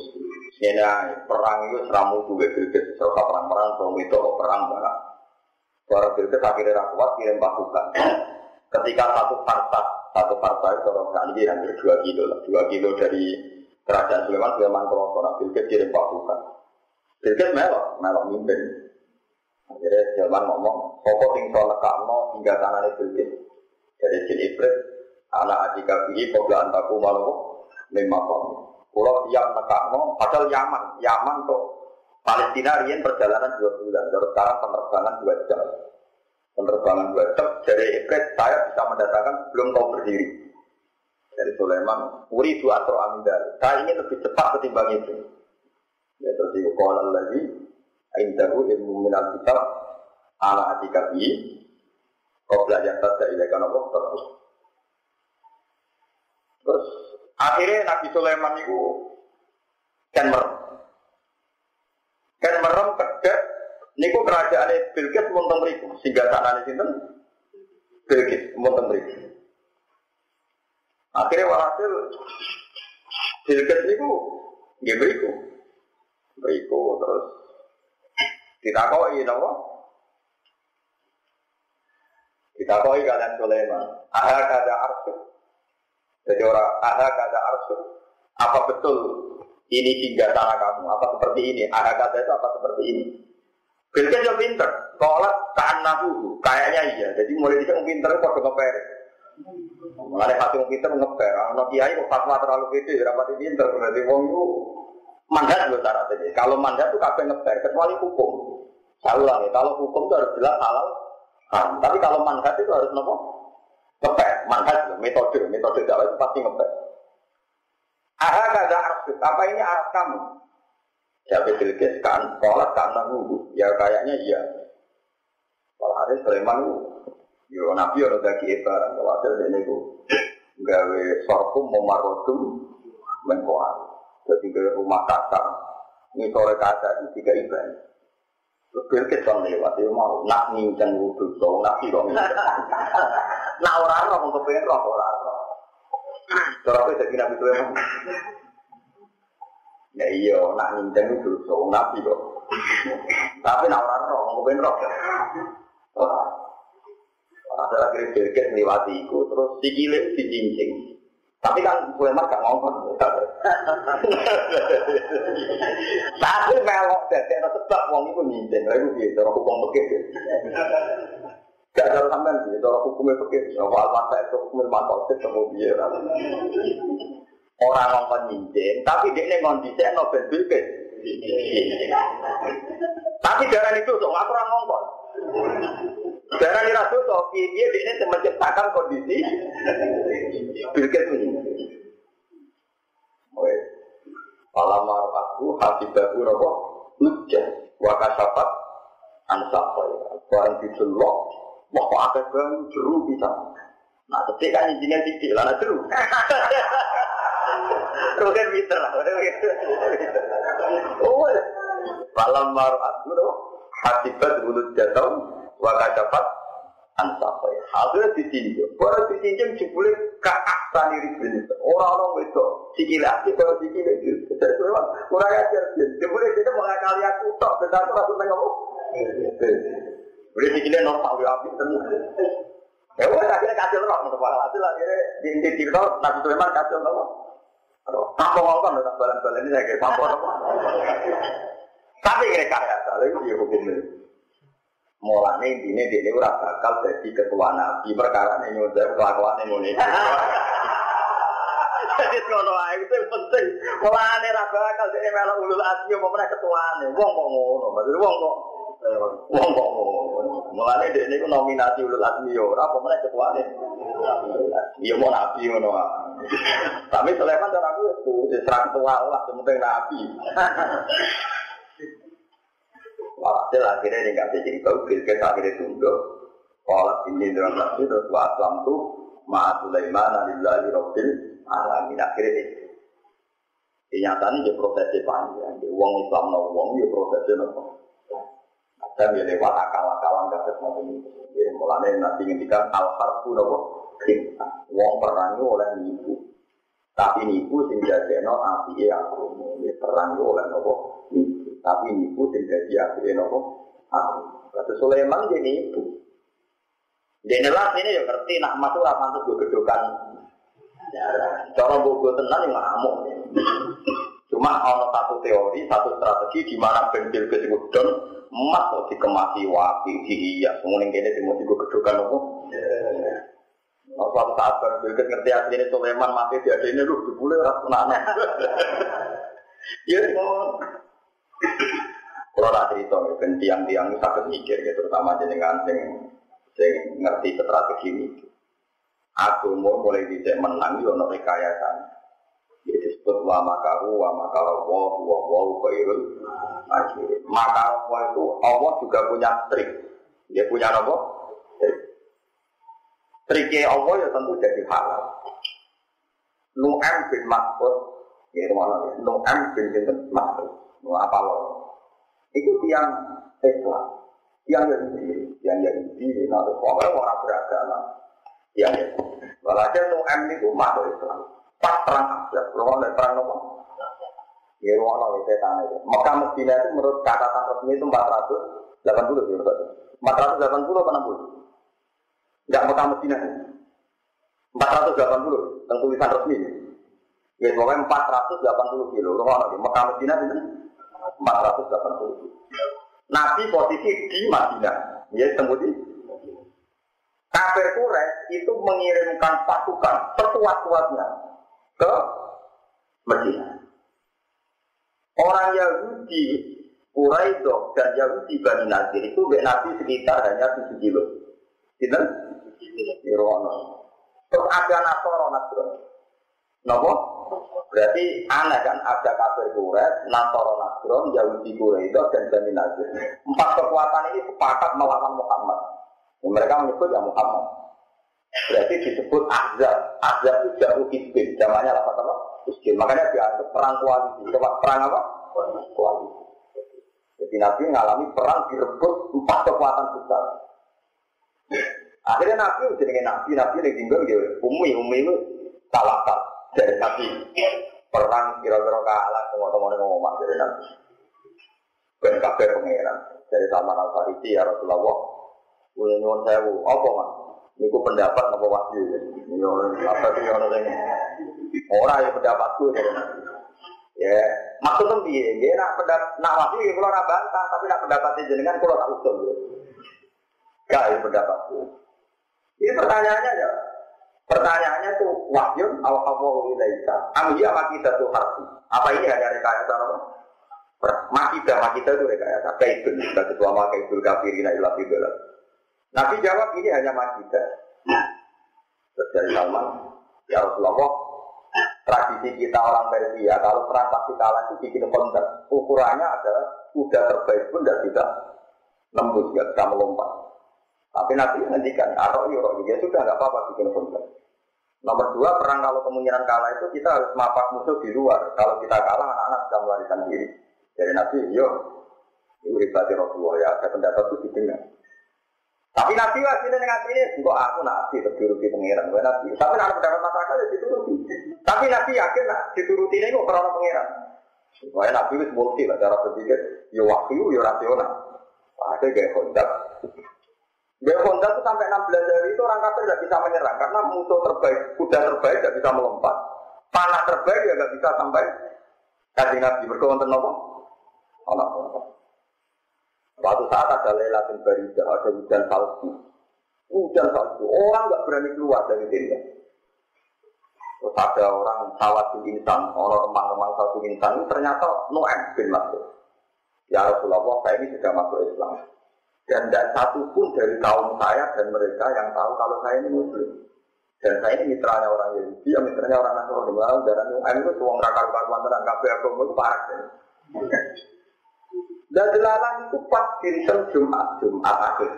ini perang itu seramu juga bilkis serta perang-perang so itu perang barang Suara bilkis akhirnya rakuat kirim pasukan. Ketika satu partai satu partai itu orang ini hampir dua kilo lah. Dua kilo dari kerajaan Sulaiman Sulaiman kalau orang bilkis kirim pasukan. Bilkis melok melok mimpin. Akhirnya Sulaiman ngomong pokok tinggal nekakno hingga tanah bilkis jadi jin iblis anak adik kabi kobra antaku malu? Lima tahun. Pulau siap nekakno, padahal Yaman, Yaman kok Palestina rian perjalanan dua bulan, terus sekarang penerbangan dua jam. Penerbangan dua jam dari Iblis saya bisa mendatangkan belum kau berdiri. Dari Sulaiman, Uri dua atau amindal. Saya ingin lebih cepat ketimbang itu. Ya terus di kolam lagi, Aindahu ilmu minal kitab, anak adik kabi, kau belajar saja ilakan Allah terus. Terus akhirnya Nabi Sulaiman itu kan merem. Kan merem kedek niku kerajaan Bilqis mun teng mriku sehingga sanane sinten Bilqis mun teng mriku. Akhirnya walhasil Bilqis niku nggih mriku. Mriku terus ditakoki napa? Ditakoki kalian Sulaiman, "Aha kada arsuk jadi orang ada kata arsul. Apa betul ini hingga tanah kamu? Apa seperti ini? Ada kata itu apa seperti ini? Bilkis yang pinter. Kolak nahu. Kayaknya iya. Jadi mulai bisa pinter kok ngeper. Hati yang pinter ngeper. Anak kiai kok fatwa terlalu gede. Rapat pinter. Berarti wong itu mandat loh syaratnya. Kalau mandat itu kabeh ngeper. Kecuali hukum. Saya ulangi. Kalau hukum itu harus jelas halal. Tapi kalau mandat itu harus nopo ngepek, manhaj, metode, metode dakwah itu pasti ngepek. Aha arsuk, apa ini arah kamu? Jawab Bilqis kan, kolak karena nunggu. Ya kayaknya iya. Kalau ada Sulaiman yo nabi orang daki eba, kalau ada ini ku gawe sorkum memarodum menkoar. Jadi ke rumah kaca, ini sore kaca itu tiga ibadah. Bilqis kan lewat, dia mau nak ngincang wudhu, so nabi kok Nak orang roh, mau kepengen roh orang roh. Cara aku jadi nabi tuh. Ya iya, nak nyincang itu so nabi kok. Tapi nak orang roh, mau kepengen roh. Ada lagi berket melewati itu, terus sikile dicincing. Tapi kan Sulaiman gak ngomong. Tapi melok deh, sebab wong itu nyincing. Lalu dia, cara hukum begitu. Gak ada sampean sih, itu hukumnya begitu. Wal masa itu hukumnya mantap sih kemudian. Orang ngomong nyincin, tapi dia ini ngondisi nobel bilkis. Tapi darah itu tuh nggak kurang ngomong. Darah ini rasul tuh, dia ini menciptakan kondisi bilkis ini. Palamar aku hati bahu nopo lujah wakasapat ansapa barang didelok Mau kok ada banyu jeru bisa. Nah, ketika kan izinnya titik lah, jeru. Kan bisa lah, Oh, malam baru aku loh. Hatibat mulut jatuh, wakar dapat ansapai. Akhirnya ditinjau. Baru ditinjau jebule kakak diri jenis. Orang-orang itu sikile asli kalau sikile itu. Kurang ajar. Jebule dia mengakali aku tok. Benar aku langsung tengok. Udah sikilnya normal ya api tenang. Ya wes akhirnya kacau roh untuk para hasil akhirnya di di Tiro Nabi Sulaiman kacau nopo. Apa ngomong kan tak balan-balan ini kayak apa nopo. Tapi kira kaya salah itu ya hukumnya. Mulane intine dene ora bakal jadi ketua nabi perkara ning nyudah kelakuan ngene. Jadi ngono itu penting. Mulane ra bakal dene melok ulul asmi apa meneh ketuane. Wong kok ngono, maksud wong kok wong kok ngono. Mulane dene iku nominasi ulul asmi yo ora apa meneh ketuane. Iya mau nabi ngono Tapi Sulaiman cara aku itu serang tua lah, penting nabi. Walhasil akhirnya ini nggak jadi tahu, Bilqis akhirnya tunduk. Kalau ini dalam nafsu terus wa aslam tu ma Sulaiman alillahi rabbil alamin akhirnya itu. Kenyataannya dia prosesnya panjang. Uang Islam no uang dia prosesnya no. Ada dia lewat akal-akalan semacam itu. Jadi mulanya nanti ngendikan al-harfu no Uang perangi oleh nipu. Tapi nipu sing no api ya aku. Perangi oleh nopo nipu. Tapi nipu sing jadi api nopo aku. Kata Sulaiman dia nipu. Dia nelas ini ya ngerti nak masuk rapan tuh gedokan Cara bogo tenan yang ngamuk. Cuma ada satu teori, satu strategi di mana bentil ke don emas kok dikemasi wapi, dihias, kemudian kini timur tiga gedokan apa? Nah, suatu saat baru Bilkis ngerti aslinya Sulaiman mati di ada ini lu dibule rasa anak. Ya, kalau ada cerita, kan tiang-tiang itu sakit mikir, ya, terutama jenengan sing sing ngerti strategi ini agama mulai dicek menang yo ono rekayasa. Disebut wa makaru wa makara wa wa wa khairul. Makara wa itu Allah juga punya trik. Dia punya apa? Trik. Triknya Allah ya tentu jadi halal. Nu'am bin Mas'ud ya mana ya? Nu'am bin bin Mas'ud. Nu apa lo? Itu tiang Islam. Tiang Yahudi, tiang Yahudi, nah, pokoknya orang beragama. Ya, ya. Walhasil Nu'am itu masuk Islam. Pas perang Ahzab, kalau ada perang apa? Ya, ruang lawan setan itu. Mekah Medina itu menurut catatan resmi itu 480 ya, 480 apa 60? Enggak Mekah Medina. 480, tentu tulisan resmi. Ya, pokoknya 480 kilo. Ruang lawan Mekah Medina itu 480 kilo. Nabi posisi di Madinah. Ya, temu di Kafir Quraisy itu mengirimkan pasukan sekuat-kuatnya ke Medina. Orang Yahudi Quraisy dan Yahudi Bani Nadir itu Mbak Nabi sekitar hanya 7 kilo. Gitu? Irono. Terus ada Nasoro Nasron. Nopo? Berarti aneh kan ada kafir Quraisy, Nasoro Nasron, Yahudi Quraisy dan Bani Nadir. Empat kekuatan ini sepakat melawan Muhammad. Mereka menyebut ya Muhammad. Berarti disebut Ahzab. Ahzab itu jauh hizbin. Namanya apa apa? Hizbin. Makanya dianggap perang koalisi. Coba perang apa? Koalisi. Jadi Nabi mengalami perang direbut empat kekuatan besar. Akhirnya Nabi jadi Nabi, Nabi yang tinggal gitu. Umi, Umi itu salah dari Nabi. Perang kira-kira kalah, teman-teman ngomong dari Nabi. Ben kabeh pangeran dari Salman Al Farisi ya Rasulullah Kulo nyuwun sewu, apa mas? Niku pendapat apa wahyu ya? Yo, apa sih ono sing ora ya pendapatku ya. Ya, maksudnya piye? Ya nak pendapat nak wahyu ya ora bantah, tapi nak pendapatnya jenengan kula tak usul ya. Gak ya pendapatku. Ini pertanyaannya ya. Pertanyaannya tuh wahyu al kafaru ilaika. Am iya makita tuh harfi. Apa ini hanya rekayasa apa? Makita, makita itu rekayasa. Kaitun, kita ketua makaitul kafirin ilah fidolah. Nabi jawab ini hanya majidah. Terus dari Salman, ya Rasulullah, tradisi kita orang Persia, kalau perang pasti kalah itu bikin konten. Ukurannya adalah kuda terbaik pun tidak bisa nembus, tidak bisa melompat. Tapi Nabi ngendikan, atau ya ya sudah nggak apa-apa bikin konten. Nomor dua, perang kalau kemungkinan kalah itu kita harus mapak musuh di luar. Kalau kita kalah, anak-anak bisa melarikan diri. Jadi Nabi, yo, ini ribati Rasulullah ya, ada pendapat itu. Tapi Nabi wasile dengan ini, kok aku nabi dituruti pengiran, gue nabi. Tapi nak pendapat masyarakat ya dituruti. Tapi Nabi yakin nak dituruti ini kok karena pengiran. Supaya Nabi itu multi lah cara berpikir, ya wahyu, ya rasional. Ada gaya kontak. Dia Honda itu sampai 16 hari itu orang kafir tidak bisa menyerang karena musuh terbaik, kuda terbaik tidak bisa melompat, panah terbaik ya nggak bisa sampai kaji nabi berkawan nopo. Allah Suatu saat ada Lailatul Baridah, ada hujan salju. Hujan salju, orang nggak berani keluar dari tenda. Terus ada orang sawat insan, orang remang-remang satu insan, ternyata Noem bin Masud. Ya Rasulullah, saya ini sudah masuk Islam. Dan tidak satu pun dari kaum saya dan mereka yang tahu kalau saya ini Muslim. Dan saya ini mitranya orang Yahudi, ya mitranya orang Nasrani. Wah, dan Noem itu karuan tenang kabeh agama itu parah. Dan itu pas dirisan Jumat, Jumat akhir.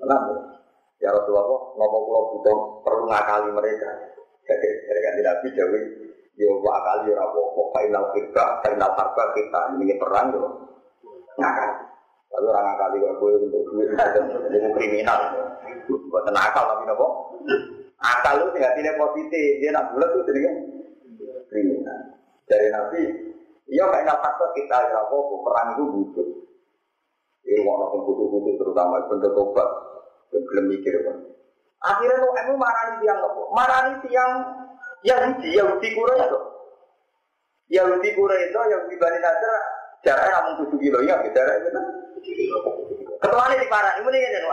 Kenapa? Ya Rasulullah, nopo pulau butuh perlu ngakali mereka. Jadi dari kan Nabi Jawi, yo akali yo rapo, final kita, final harga kita ini perang yo ngakali. Tapi orang ngakali kok gue untuk duit jadi kriminal. Buat nakal tapi nopo. Akal lu tinggal tidak positif, dia nak bulat tuh jadi kriminal. Dari Nabi, iya final harga kita yo rapo, perang itu butuh. Ini mau nonton butuh-butuh terutama bentuk obat. belum mikir kan. Akhirnya lo emu marani tiang apa? Marani tiang Yahudi, Yahudi kura ya tuh. Yahudi kura itu Yahudi Bani Nasr jaraknya namun tujuh kilo ya, jarak itu kan. Ketua ini di parah, ini ini ini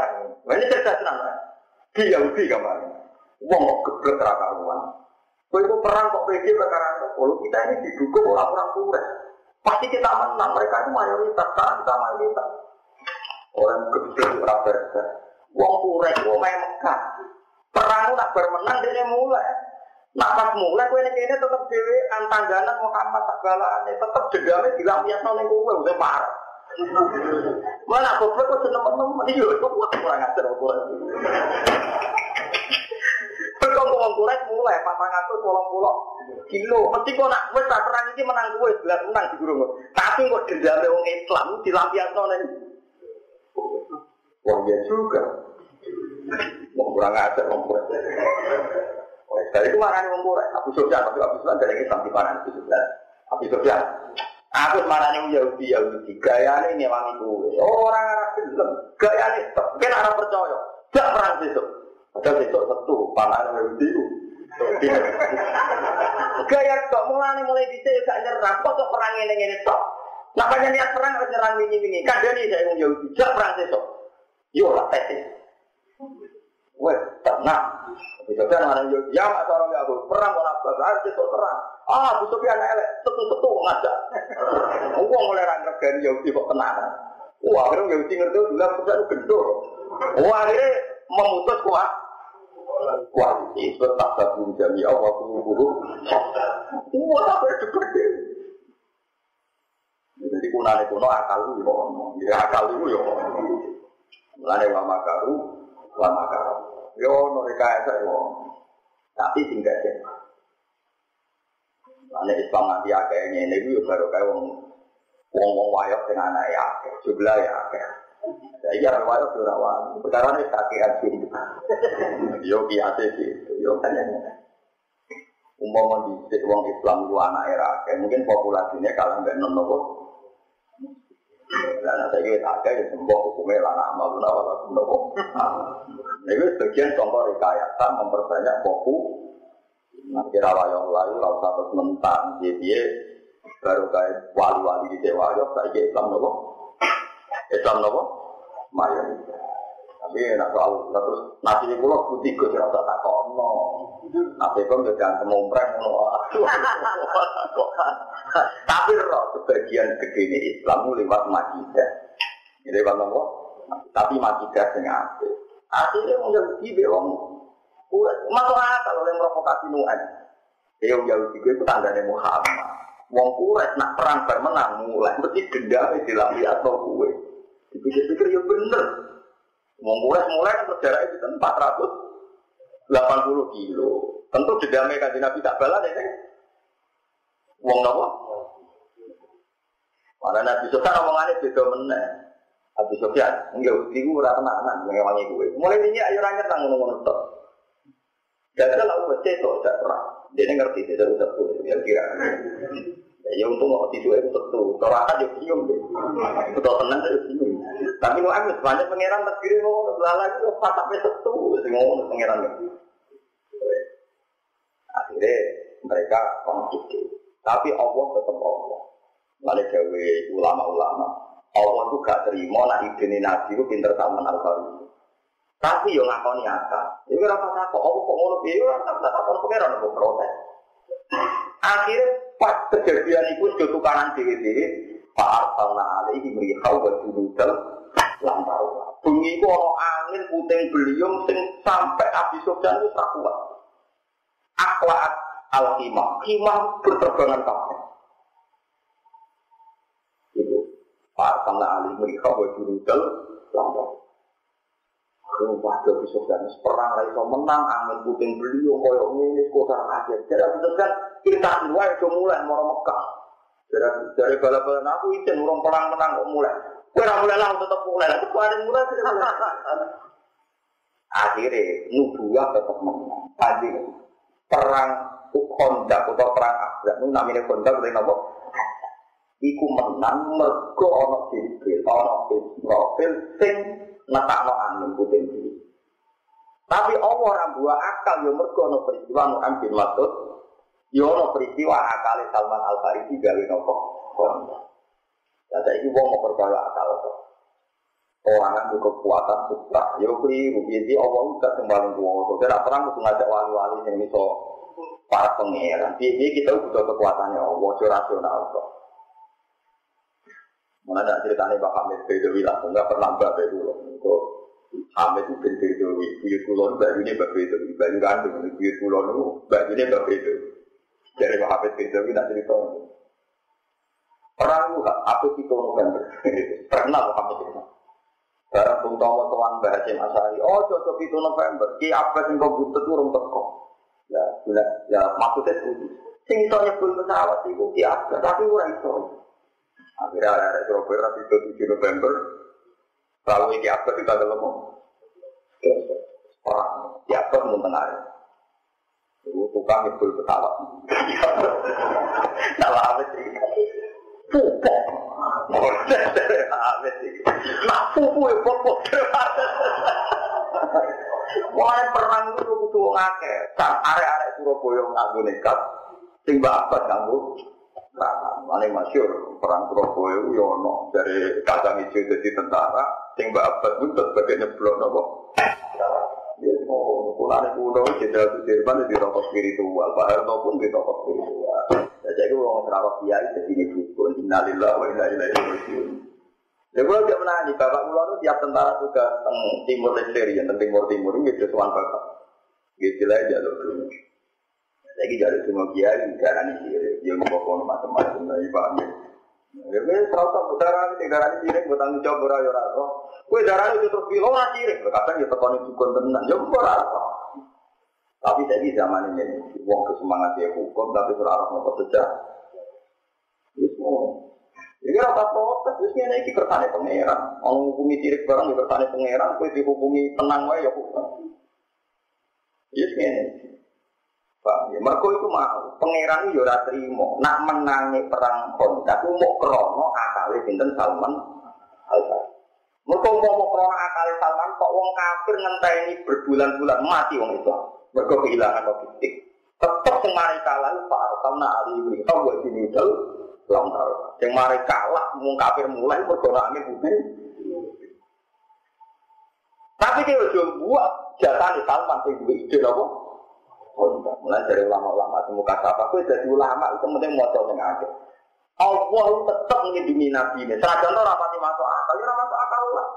Ini cerdas nama. Di Yahudi kemarin. Wong kok geblek rakaruan. Kau itu perang kok pergi perkara. Kalau kita ini didukung oleh orang kura. Pasti kita menang. Mereka itu mayoritas. Karena kita mayoritas. Orang geblek rakaruan. Wong kurek, wong main Mekah. Perang nak bermenang dia mulai. Nak pas mulai kue ini tetap dewi antangganan Muhammad tak galane tetap dendamnya dilampiasno ning kowe udah parah. Mana goblok kok seneng temen iya itu kurang ajar Berkong wong kurek mulai patang atus wolong pulau kilo. Mesti kok nak wes perang ini menang kue jelas menang di gurung. Tapi kok dendamnya wong Islam dilampiasno ning Wong ya juga. Wong kurang ajar, wong kurang Dari itu marah wong kurang. Abu Sofyan, tapi Abu Sofyan dari Islam di mana Abu Sofyan? Abu Sofyan. Aku marah nih Yahudi Yahudi. Ini wangi gue. Orang arah film. Gaya ini, kan arah percaya. Gak perang besok. Padahal besok panah Yahudi itu. Gaya kok mulai mulai bisa gak nyerang. Kok perang ini ini tok. Nakanya niat perang harus nyerang ini ini. Kan dia nih saya Yahudi. Gak perang besok. Yo lah tes. Wes, tenang. Bisa kan mana yo ya mak orang ya perang mau apa harus itu terang. Ah, Bu Sufyan elek, setu-setu ngajak. Wong mulai ra ngergani Yahudi kok tenang. Wah, akhirnya Yahudi ngerti dulu pusat gendor. Wah, akhirnya memutus kuat. Koalisi tetap gabung jami Allah itu gede? Jadi kunane kuno akal itu ya, akal itu ya. Mulane wa makaru wa makaru. Yo itu yo. Tapi tinggal sih. Mulane Islam nanti akeh ngene iku yo baru kae wong wong wong wayok sing anake akeh, ya. Ya iya wayok yo rawan. Perkara nek kakean sih. Yo kiate sih. Yo kan umpama di wong Islam lu anak era mungkin populasinya kalau nggak nono dan saya kira ada yang sembuh hukumnya lana amal guna wala guna Ini sebagian contoh rekayasa memperbanyak foku. Nah kira wayang lalu lalu satu mentang jadi baru kayak wali-wali di dewa yo saya kira Islam nopo Islam nopo mayoritas. Tapi nak soal terus nasi ini pulau putih gue tidak usah tak kono. Nasi pun juga jangan temumpreng Tapi roh sebagian gede ini Islam lewat majidah. Ini lewat nopo. Tapi majidah sing apik. Akhirnya menjadi bewong. Masuk akal oleh provokasi nuan. Yang Yahudi gue itu tandanya Muhammad. Wong kuret nak perang bermenang mulai mesti dendam di lambi atau kue. Dipikir-pikir ya bener. Kuret mulai kan jarak itu kan 480 kilo. Tentu dendamnya kan Nabi tak balas ya. Wong nopo? Mana Nabi Sofyan omongannya beda meneh. Nabi Sofyan, enggak, ibu ora tenanan ngewangi gue. Mulai ini ayo ranyet nang ngono-ngono tok. Jadi kalau gue cetok tidak pernah. Dia ngerti dia udah dia kira. Ya untung kok tisu itu tentu. Sorakat ya bingung deh. Betul tenang saya bingung. Tapi nu aku banyak pangeran terdiri mau lala itu pas sampai setu. Sing ngomong pangeran. Akhirnya mereka konflik. Tapi Allah tetap Allah. Lalu gawe ulama-ulama. Allah itu gak terima nak ide nabi itu pinter sama al Tapi yo ngakoni akal. Iku ora pas kok apa kok ngono piye ora tak tak takon pangeran kok protes. Akhirnya pas kejadian itu sudah tukaran diri-diri, Pak Arsalna alaihi merihau wa junudal lantar. Bunyi itu ono angin puting beliung sing sampai Abi Sufyan itu tak kuat. Akwaat al-himah, himah berterbangan kabeh. Itu Pak Arsalna alaihi merihau wa junudal lantar. Rumah Nabi Sufyan perang lagi so menang angin puting beliau koyo ini kota aja. Jadi Nabi Sufyan kita dua itu mulai mau Mekah. Dari dari bala-bala aku itu urung perang menang kok mulai. Kira mulai lah tetap mulai. Itu kemarin mulai. Akhirnya nubuah tetap menang. Tadi perang Kondak atau perang Abrak. Ini namanya Kondak berarti apa? Iku menang mergo ono Jibril, ono Israfil sing netakno angin puting beliau. Tapi Allah ora buah akal yo mergo ana peristiwa Nu'am bin Mas'ud. Yo ana peristiwa akal Salman Al Farisi gawe nopo. Dan saiki wong mau percaya akal kok. Orang kan kekuatan sutra, yo keliru. Jadi Allah udah sembalik kuwo. Jadi perang kudu ngajak wali-wali yang iso para pangeran. Jadi kita butuh kekuatannya Allah, rasional kok. Mana ceritanya Pak Hamid Bedawi langsung nggak pernah mbak Bedawi. Itu Hamid itu bin Bedawi. Buyut kulon bajunya mbak Bedawi. Baju kandung. Buyut kulon itu bajunya mbak Bedawi. Dari Pak Hamid Bedawi nak cerita. Orang itu apa itu November. Pak Hamid itu. Barang Bung Tomo tuan Mbah Hasim Asari. Oh cocok itu November. Ki apa sing kau butuh turun teko. Ya, ya, ya maksudnya itu. Sing iso nyebut pesawat itu ki apa? Tapi ora iso. Akhirnya ada Surabaya rapi itu 7 November. Lalu ini apa kita dalam orang di apa pun tengah. Itu tukang nyebul pesawat. Salah apa sih? Pupuk. Nah, pupuk ya pupuk. Wah, perang itu kudu ngake. Arek-arek Surabaya nganggo nekat. Sing bapak nganggo Nah, mana masyur perang Surabaya itu yono dari kacang hijau jadi tentara, sing mbak abad pun sebagai nyeblok nopo. Ya, mau pulang kuno jenderal Sudirman di rokok spiritual, Pak Harto pun di rokok spiritual. Ya, jadi orang terawat kiai jadi ini dukun, innalillah wa inna ilaihi rajiun. Ya, gue tidak menangi, bapak kulo itu tiap tentara juga timur Lesteri, yang timur timur gitu tuan bapak. Gitu lah jalur dulu. Lagi dari semua kiai, darah ini dia ngomong macam-macam, lagi paham ya. Ya, gue serasa darah ini, darah ini sirik, gue tanggung jawab ora ora roh. Gue darah itu terus bilang ora sirik, kadang ya tekoni dukun tenan, ya gue ora Tapi jadi zaman ini, uang kesemangat dia hukum, tapi surah arah mau sejak. Ini semua. Jadi rata protes, terus ini ini kertane pangeran. Orang hukumi sirik barang di kertane pangeran, gue dihukumi tenang wae ya hukum. Yes, ini. Bang, ya mergo itu mau pangeran yo ora trimo. Nak menangi perang Khandaq ku mau krono akale sinten Salman Al-Farisi. Mergo mau krono akale Salman kok wong kafir ngenteni berbulan-bulan mati wong itu. Mergo kehilangan logistik. Tetep sing mari kalah Pak Arsalna Ali bin Thawa dinidal lontar. Sing mari kalah wong kafir mulai mergo angin putih. Tapi dia udah buat jatah di Salman sing duwe ide apa? Mulai dari ulama-ulama temu kata apa, aku jadi ulama itu penting mau coba aja. Allah tetap melindungi nabi ini. Seragam itu rapati masuk akal, ya masuk akal lah.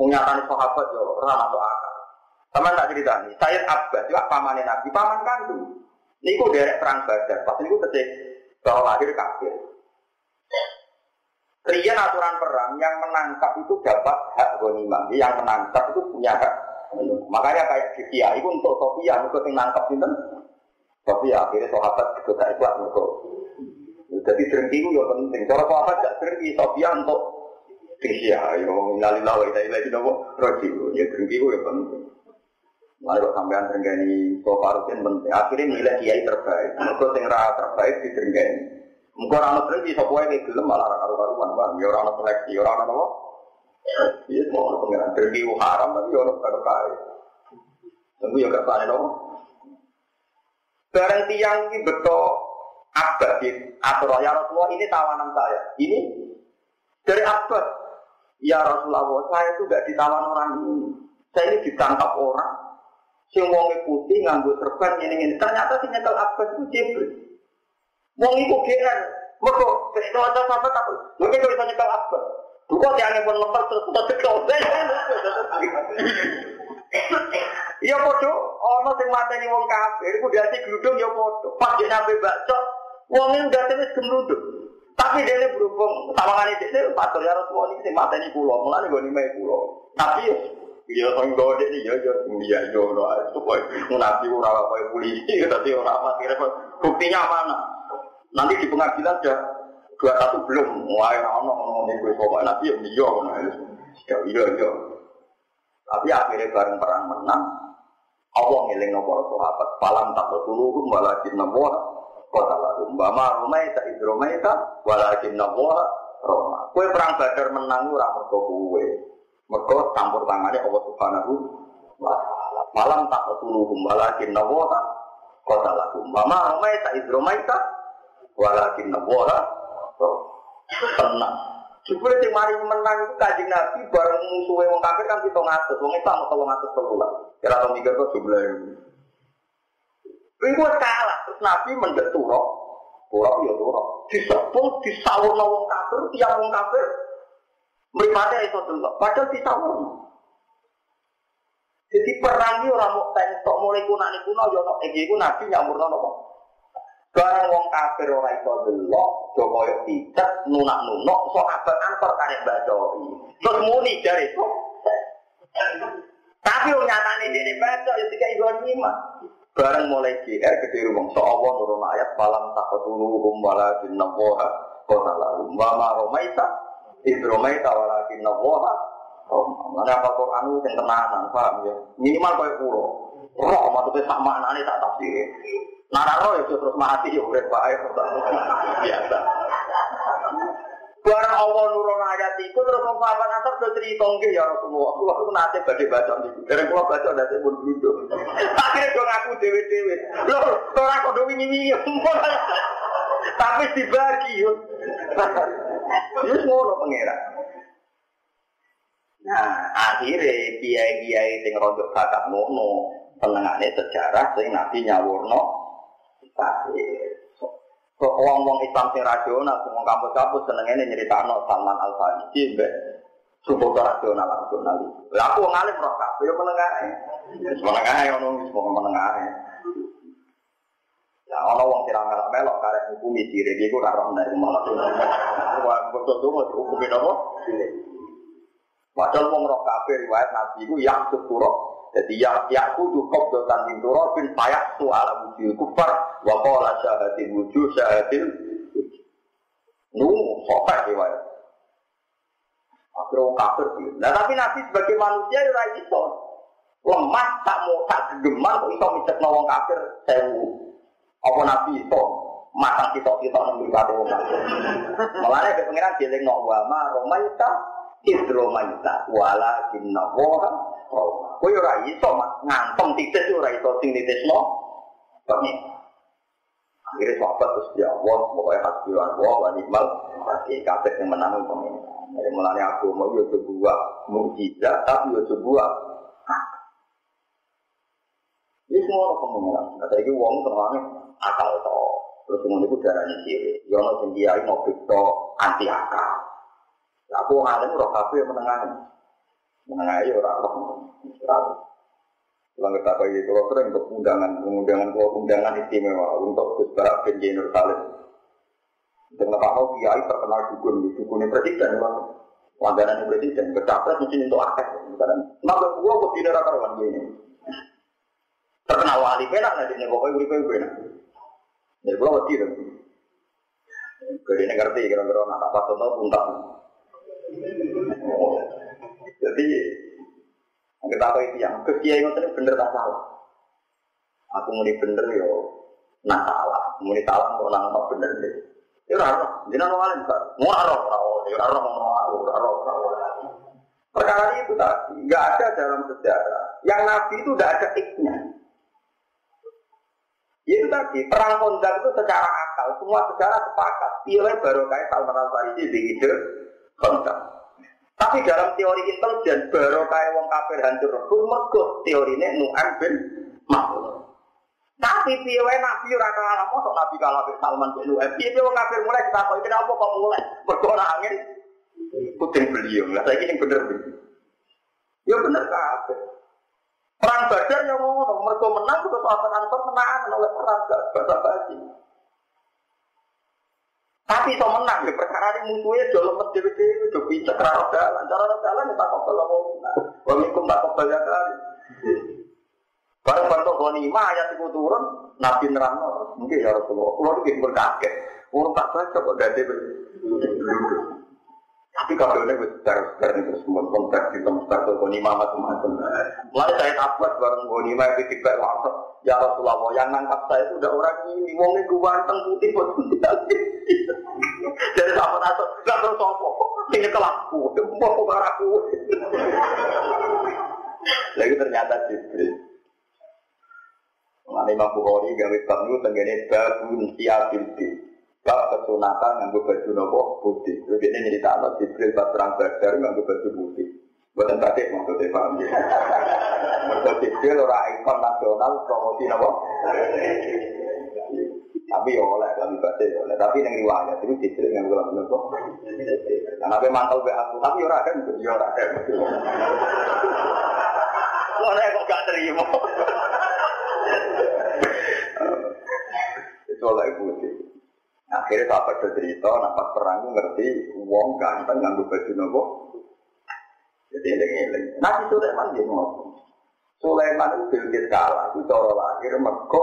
Menyatakan sahabat yo, ora masuk akal. Sama tak cerita nih, saya Abbas juga paman nabi, paman kandung. Ini kok derek perang badar, pas ini ketik bahwa lahir kafir. Rian aturan perang yang menangkap itu dapat hak ghanimah, yang menangkap itu punya hak Makanya kayak Kia itu untuk Sofia, untuk yang nangkep itu. Sofia akhirnya sahabat juga ikhlas untuk. Jadi drengki itu ya penting. Kalau sahabat tidak drengki, Sofia untuk Kia. Ya, inalilah wa itu nopo roji. Ya drengki itu ya penting. Lalu kok sampean drengkani Sofa Rukin penting. Akhirnya milih kiai terbaik. Mereka yang terbaik di drengkani. Muka orang bisa kue kayak gelem malah karu-karuan. Ya orang seleksi, orang apa? Iya, semua orang pengiran. Berarti haram tapi orang karu kaya. Tunggu ya kersane dong. Barang tiang ini betul Abbas atau ya Rasulullah ini tawanan saya. Ini dari Abbas. Ya Rasulullah, saya itu gak ditawan orang ini. Saya ini ditangkap orang. Sing wong putih nganggo serban ini ini. Ternyata si nyetel Abbas itu Jibril. Wong GR. Mergo wis kanca sampe tak. Mungkin kalau bisa nyekel apa? Bukan yang pun lepas terus kita cekel. Iya podo, ono sing mateni wong kafir, iku dadi gludung ya podo. Pas dia nyampe bakcok, wong ini udah wis gemruduk. Tapi dia ini berhubung sawangane dia patur ya Rasulullah ini sing mateni kula, mulane goni mae kula. Tapi Iya, sang gede nih, ya, ya, iya, iya, no, supaya nabi ora apa polisi, tapi ora apa kira buktinya mana? Nanti di pengadilan sudah dua satu belum, wah, ono nih gue kok nabi ya, iya, iya, iya, iya. Tapi akhirnya bareng perang menang, Allah ngiling nomor sahabat, falam tak betul, walakin nabuah, kota lalu, bama idromai tak, walakin nabuah, Roma. Kue perang badar menang, ora mergo kue. Mereka campur tangannya Allah Subhanahu wa taala. Malam tak ketuluhum walakin nawaha kota lakum. Mama ramai tak walakin nawaha tenang. Jupule sing mari menang itu kajing Nabi bareng musuhe wong kafir kan kita ngatus, wong Islam ngatus telulah. Kira tau mikir kok jumlah ini. Iku kalah, terus Nabi mendek turok, turok ya turok. Disebut disawur wong kafir, tiap wong kafir itu dulu, padahal ditawar. Jadi perang ini orang mau tentok mulai kuna nih kuna, yo nok egi kuna nabi nyamur nopo. Barang wong kafir ora iso delok, Joko yo tidak nunak nunok, so apa antar karek bacoi. Terus muni dari itu. Tapi wong nyatane dene baca ya tiga ibu lima. Barang mulai GR gede rumong so Allah nurun ayat malam takutulu rum walakin naboha kota lalu. Mama romaita Idromai tawalakin nawaha. Mana apa Quran itu yang tenanan, paham ya? Minimal kayak pulau. Roh maksudnya sama anaknya tak tafsir. Nara roh itu terus mati ya udah baik biasa. Barang Allah nurun ayat itu terus papan atas udah cerita nggih ya Rasulullah. Kulo itu nanti badhe baca niku. Dereng kulo baca nanti pun duduk. Akhirnya gue ngaku dewe-dewe. Loh, ora kok wingi-wingi. Tapi dibagi yo. Itu semua pengira. Nah, akhirnya kiai-kiai sing rontok bakat mono, penengahnya sejarah sing nabi nyawurno So, wong-wong Islam sing rasional, wong kampus-kampus senengnya nyeritakno Salman Al Farisi mbek subuh rasional rasional. Lah aku ngalim roh kabeh menengah. Wis menengah ono wis menengah. Ya ana wong sira melok-melok karek hukumi diri iku ora roh nek malah. Wah, betul tuh hukumi apa? Padahal wong roh kafir riwayat Nabi iku yang sepuro. Jadi ya ya kudu kok dotan min bin payak tu ala wujud kufar wa qala syahadil wujud syahadil Nu, sopak riwayat. Akhirnya wong kafir Nah tapi Nabi sebagai manusia ya iso. Lemah tak mau tak geman kok iso mitekno wong kafir sewu. Apa nabi itu matang kita kita nembus kado Malah ada pengiran jeling no wama romaita idromaita wala kinna woha Kau ora iso ngantong titis ora iso sing titis no. Akhirnya sahabat terus ya Allah, pokoknya hasbi wa Allah wa ni'mal Pasti kabeh yang menang pemerintah. Jadi mulanya aku mau ya sebuah mukjizat, tapi ya sebuah ini semua orang pemenang. Kata ini uang terangnya akal to. Terus kemudian itu darahnya siri. Yono sing kiai mau anti akal. Aku ngalim roh kafe yang menengah. Menengah ya orang roh. Kalau kita bagi kalau sering untuk undangan, undangan kalau undangan istimewa untuk Gus Barak bin Jainur Salim. Dengan Kiai terkenal dukun, dukun presiden, langganan presiden, bercapres mungkin untuk akeh. Kenapa gua kok tidak karuan gini? Terkenal wali penak nanti nih pokoknya uripe penak. Jadi gua wedi dong. Gue ngerti kira-kira anak apa tuh tuntas. Jadi kita apa itu yang kekiai itu bener tak salah. Aku mau bener yo nah salah, mau salah kok nang bener deh. Ya ora roh, jenengan wong alim kan. Ora roh, ora ora roh, ora roh, ora roh. Perkara itu tadi, nggak ada dalam sejarah. Yang Nabi itu tidak ada iknya. Itu tadi, perang kondang itu secara akal, semua secara sepakat. Pilih baru kayak Salman Al-Farisi di ide kondang. Tapi dalam teori intelijen, baru kayak wong kafir hancur itu mergo teorinya Nu'an bin Mahmud. Tapi piye nabi ora kalah mosok nabi kalah bin Salman bin Nu'an. Piye wong kafir mulai kita kok kenapa kok mulai? Mergo angin puting beliau. Lah saiki sing bener Ya bener kabeh. Perang Badar yang ngono, mereka menang terus sahabat Ansor menang oleh perang gak bahasa basi. Tapi so menang, ya perkara ini musuhnya jauh lemes dewi dewi, jauh bisa kerana jalan, cara jalan ya tak lah mau Wah mikum tak kobel ya kali. Barang bantu ghanimah ayat itu turun, Nabi nerang mungkin ya Rasulullah, kalau itu berkaget, orang tak baca kok dari tapi kalau ini besar besar itu semua kontrak di tempat itu konima macam-macam. Mulai saya takut bareng konima itu tiba langsung ya Rasulullah yang nangkap saya itu udah orang ini, wongnya gue ganteng putih putih Jadi sahabat asal nggak terus sopo, ini kelaku, mau kok aku. Lagi ternyata Jibril. Mengenai Imam Bukhari gawe itu tenggene babun siabil Bab kesunatan nganggo baju nopo putih. Terus ini cerita anak Jibril pas perang Badar nganggo baju putih. Buatan batik maksudnya paham ya. Mereka Jibril orang ikon nasional promosi nopo. Tapi ya oleh kami batik oleh. Tapi yang riwayat itu Jibril nganggo lagu nopo. Karena apa mantel be aku. Tapi orang ada ya orang ada. Mana kok gak terima? Itu oleh putih. Akhirnya sahabat bercerita, nampak perang ngerti uang ganteng nganggo baju nopo. Jadi eling-eling. Nabi Sulaiman dia ngomong. Sulaiman itu Bilqis kalah, itu cara lahir mergo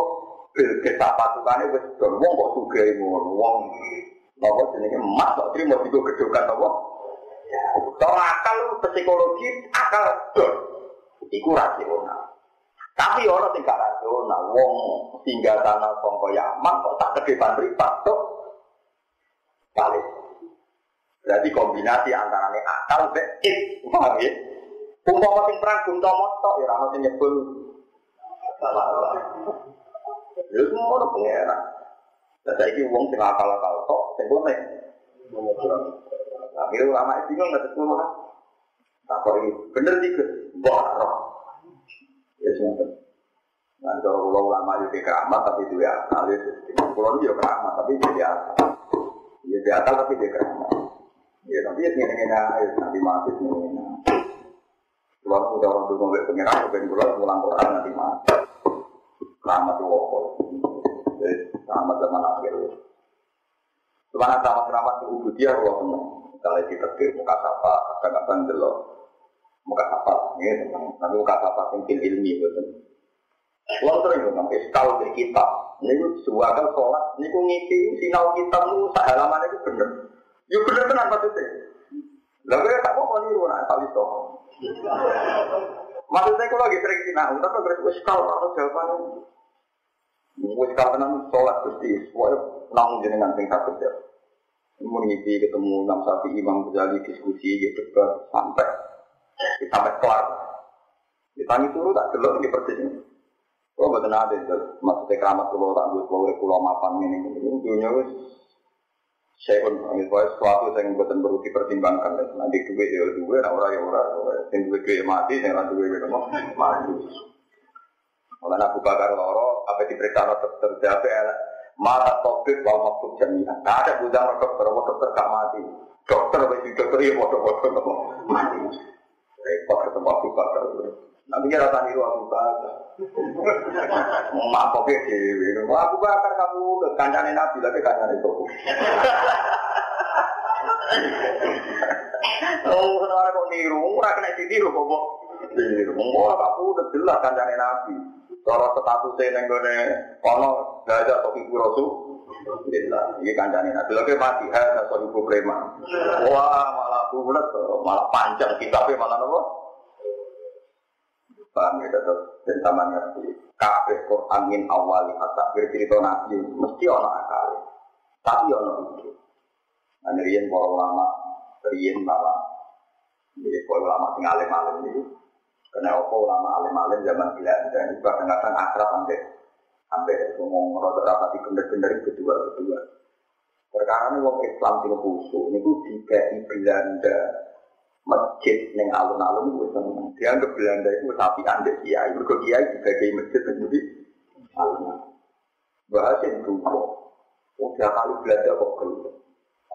Bilqis pasukannya wis don wong kok sugih ngono wong. Napa jenenge emas kok trimo digo gedokan apa? Cara akal psikologi akal don. Iku rasional. Tapi orang tinggal rasional, wong tinggal tanah songko Yaman kok tak ke depan ripat tuh balik. Berarti kombinasi antara ini akal be it, paham ya? Umpama sing perang gunto moto ya rano sing nyebul. Ya semua orang pengeran. Dan saya ini uang sing akal akal kok, sing boleh. Tapi lama itu nggak terus Tak kok ini bener sih, bohong. Ya semua. Nah, kalau ulama itu keramat tapi itu ya ya. Kalau dia keramat tapi dia akal. Ya di akal tapi dia keramat. Ya tapi ya ngene ngene aja nanti mati ngene ngene. Kalau udah orang dulu ngomong pengiran, pengen bulan pulang Quran nanti mati. Keramat itu wokol. Jadi keramat zaman akhir. Sebenarnya sama keramat itu ubu dia kalau seneng. Kalau kita ke muka sapa, kadang-kadang jelok. Muka sapa, ya tentang. Tapi muka sapa mungkin ilmi betul. Kalau sering ngomong, kalau dari kita, ini sebuah kali sholat, ini ku ngisi sinau kita lu halaman itu bener. Ya bener bener maksudnya. Lalu ya tak mau niru nak tahu itu. Maksudnya kalau lagi sering sinau, tapi terus wes kalau harus jawabannya. Wes kalau tenan sholat gusti, pokoknya namun jenengan sing sakit ya. Mengisi ketemu Imam Sapi, Imam Ghazali diskusi gitu ke sampai sampai kelar. Ditanya turun tak jelas di persis. Oh, betul ada itu. Maksudnya keramat kulo tak buat kulo kulo mapan ini. Dunia wis saya pun ini sesuatu yang buatan perlu dipertimbangkan. Nanti duit ya duit, nah orang ya orang. Yang duit duit mati, yang orang duit itu mati. Malah Abu Bakar loro, apa diperiksa dokter jabe mata topik wal maktub jaminan. Nah, ada budang dokter, dokter gak mati. Dokter, dokter ya bodoh-bodoh mati. Repot ketemu Abu Bakar. Nanti kira tani niru Abu Bakar. Mak kok dhewe. Abu Bakar kamu kancane Nabi tapi kancane itu. Oh, orang kok niru, ora kena ditiru kok kok. Niru. Wong kamu udah jelas kancane Nabi. Cara statusnya ning gone kono gak ada tok ibu rasul. Alhamdulillah, ini kancane Nabi. Lagi mati, ha, so ibu. Wah, malah bulat, malah panjang kitabnya malah nopo. Paham ya tetap dan sama ngerti. Kabeh Quran min awali hatta bercerita nabi mesti ono akal. Tapi ono itu. Rian para ulama, Rian lama. Jadi para ulama tinggal alim-alim itu. Karena apa ulama alim-alim zaman Belanda itu kadang-kadang akrab sampai sampai ngomong rata rapati bener-bener kedua kedua. Perkara ini wong Islam sing khusyuk niku dikai Belanda masjid neng alun-alun itu seneng. Dianggap Belanda itu sapi anda kiai, mereka kiai sebagai masjid menjadi alun-alun. Bahasa yang dulu, udah kali Belanda kok keluar.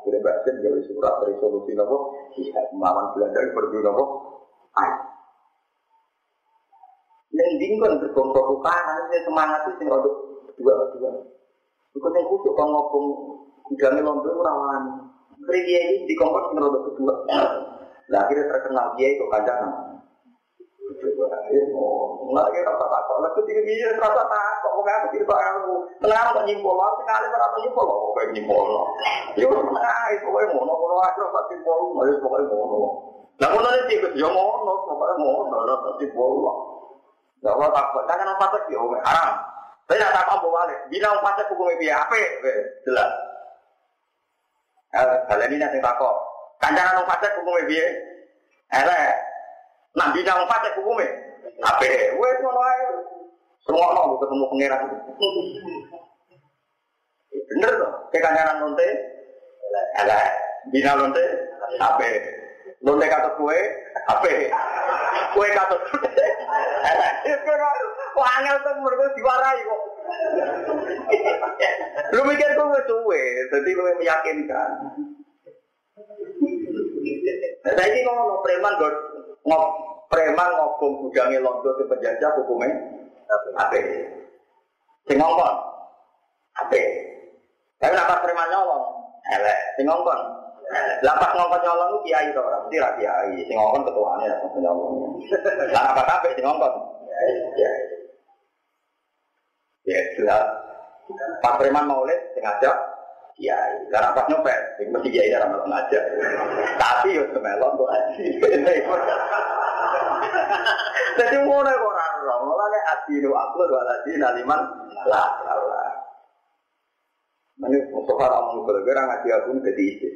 Akhirnya bahasa dari surat resolusi nopo, iya melawan Belanda berdua nopo, ayo. Neng dingkon tukaran, ini semangat itu yang untuk dua-dua. Bukan yang khusus kalau ngomong, gudangnya lontong rawan. Kerja ini di kompor yang untuk kedua. Nah akhirnya terkenal dia itu kadang Ya apa. Lalu tiga terasa aku. Tenang kok nyimpul, berapa nyimpul, kayak nyimpul. Dapat nyimpul. Nah kalau dapat nyimpul. Mau takut, jangan yo, haram. Tidak takut bawa balik. Bila hukumnya apa? Jelas. Kalian ini nanti. Kancaran orang fasik hukumnya biye. Elek. Nah bina orang fasik hukumnya. Apa? Wes ngono ae. Mau ketemu pangeran. Bener tuh. Kayak kancaran lonte. Elek. Bina lonte. Apa? Lonte kata kue. Apa? Kue kata Elek. Wah, angel tuh menurut diwarai kok. Lu mikir gue suwe, jadi lu meyakinkan. Nah, ini kalau preman ngop preman ngobong gudangnya londo ke penjajah hukumnya apa? Sing ngomong apa? Tapi lapas preman nyolong, elek. Sing ngomong lapas ngomong nyolong itu kiai itu orang mesti kiai. Sing ngomong ketuanya lapas nyolong. Lah apa apa sing ngomong? Ya. Ya jelas. Pas preman maulid sengaja kiai. Karena pas nyopet, itu mesti kiai dalam malam aja. Tapi yo semelon tuh aji. Jadi ngono kok ora ora. Mulane adinu aku wala dina liman la la. Mane Mustafa ngomong kalau gara ngaji aku jadi isi.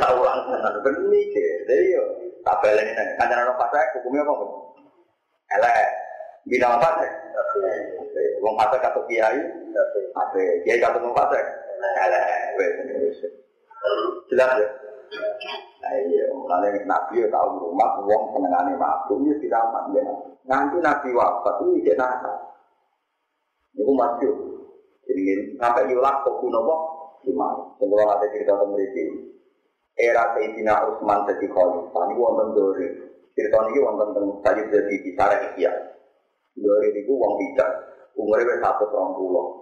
Tahu langsung ada benih ke. Jadi yo tak belen ini. Kanjana no pasai hukumnya apa? Elek. Bina apa sih? Wong pasai kata kiai. Apa? Kiai kata wong pasai elek wes jelas ya iya mulane nabi yo tau rumah wong senengane mabuk yo diramat ya Nanti nabi wafat iki cek nakal niku masuk jadi sampai yulak kok nopo gimana sebelum ada cerita memiliki era Sayyidina Utsman jadi khalifah Ini wonten dore cerita niki wonten teng Sayyid jadi bicara ikhya dore niku wong bijak umure wis 120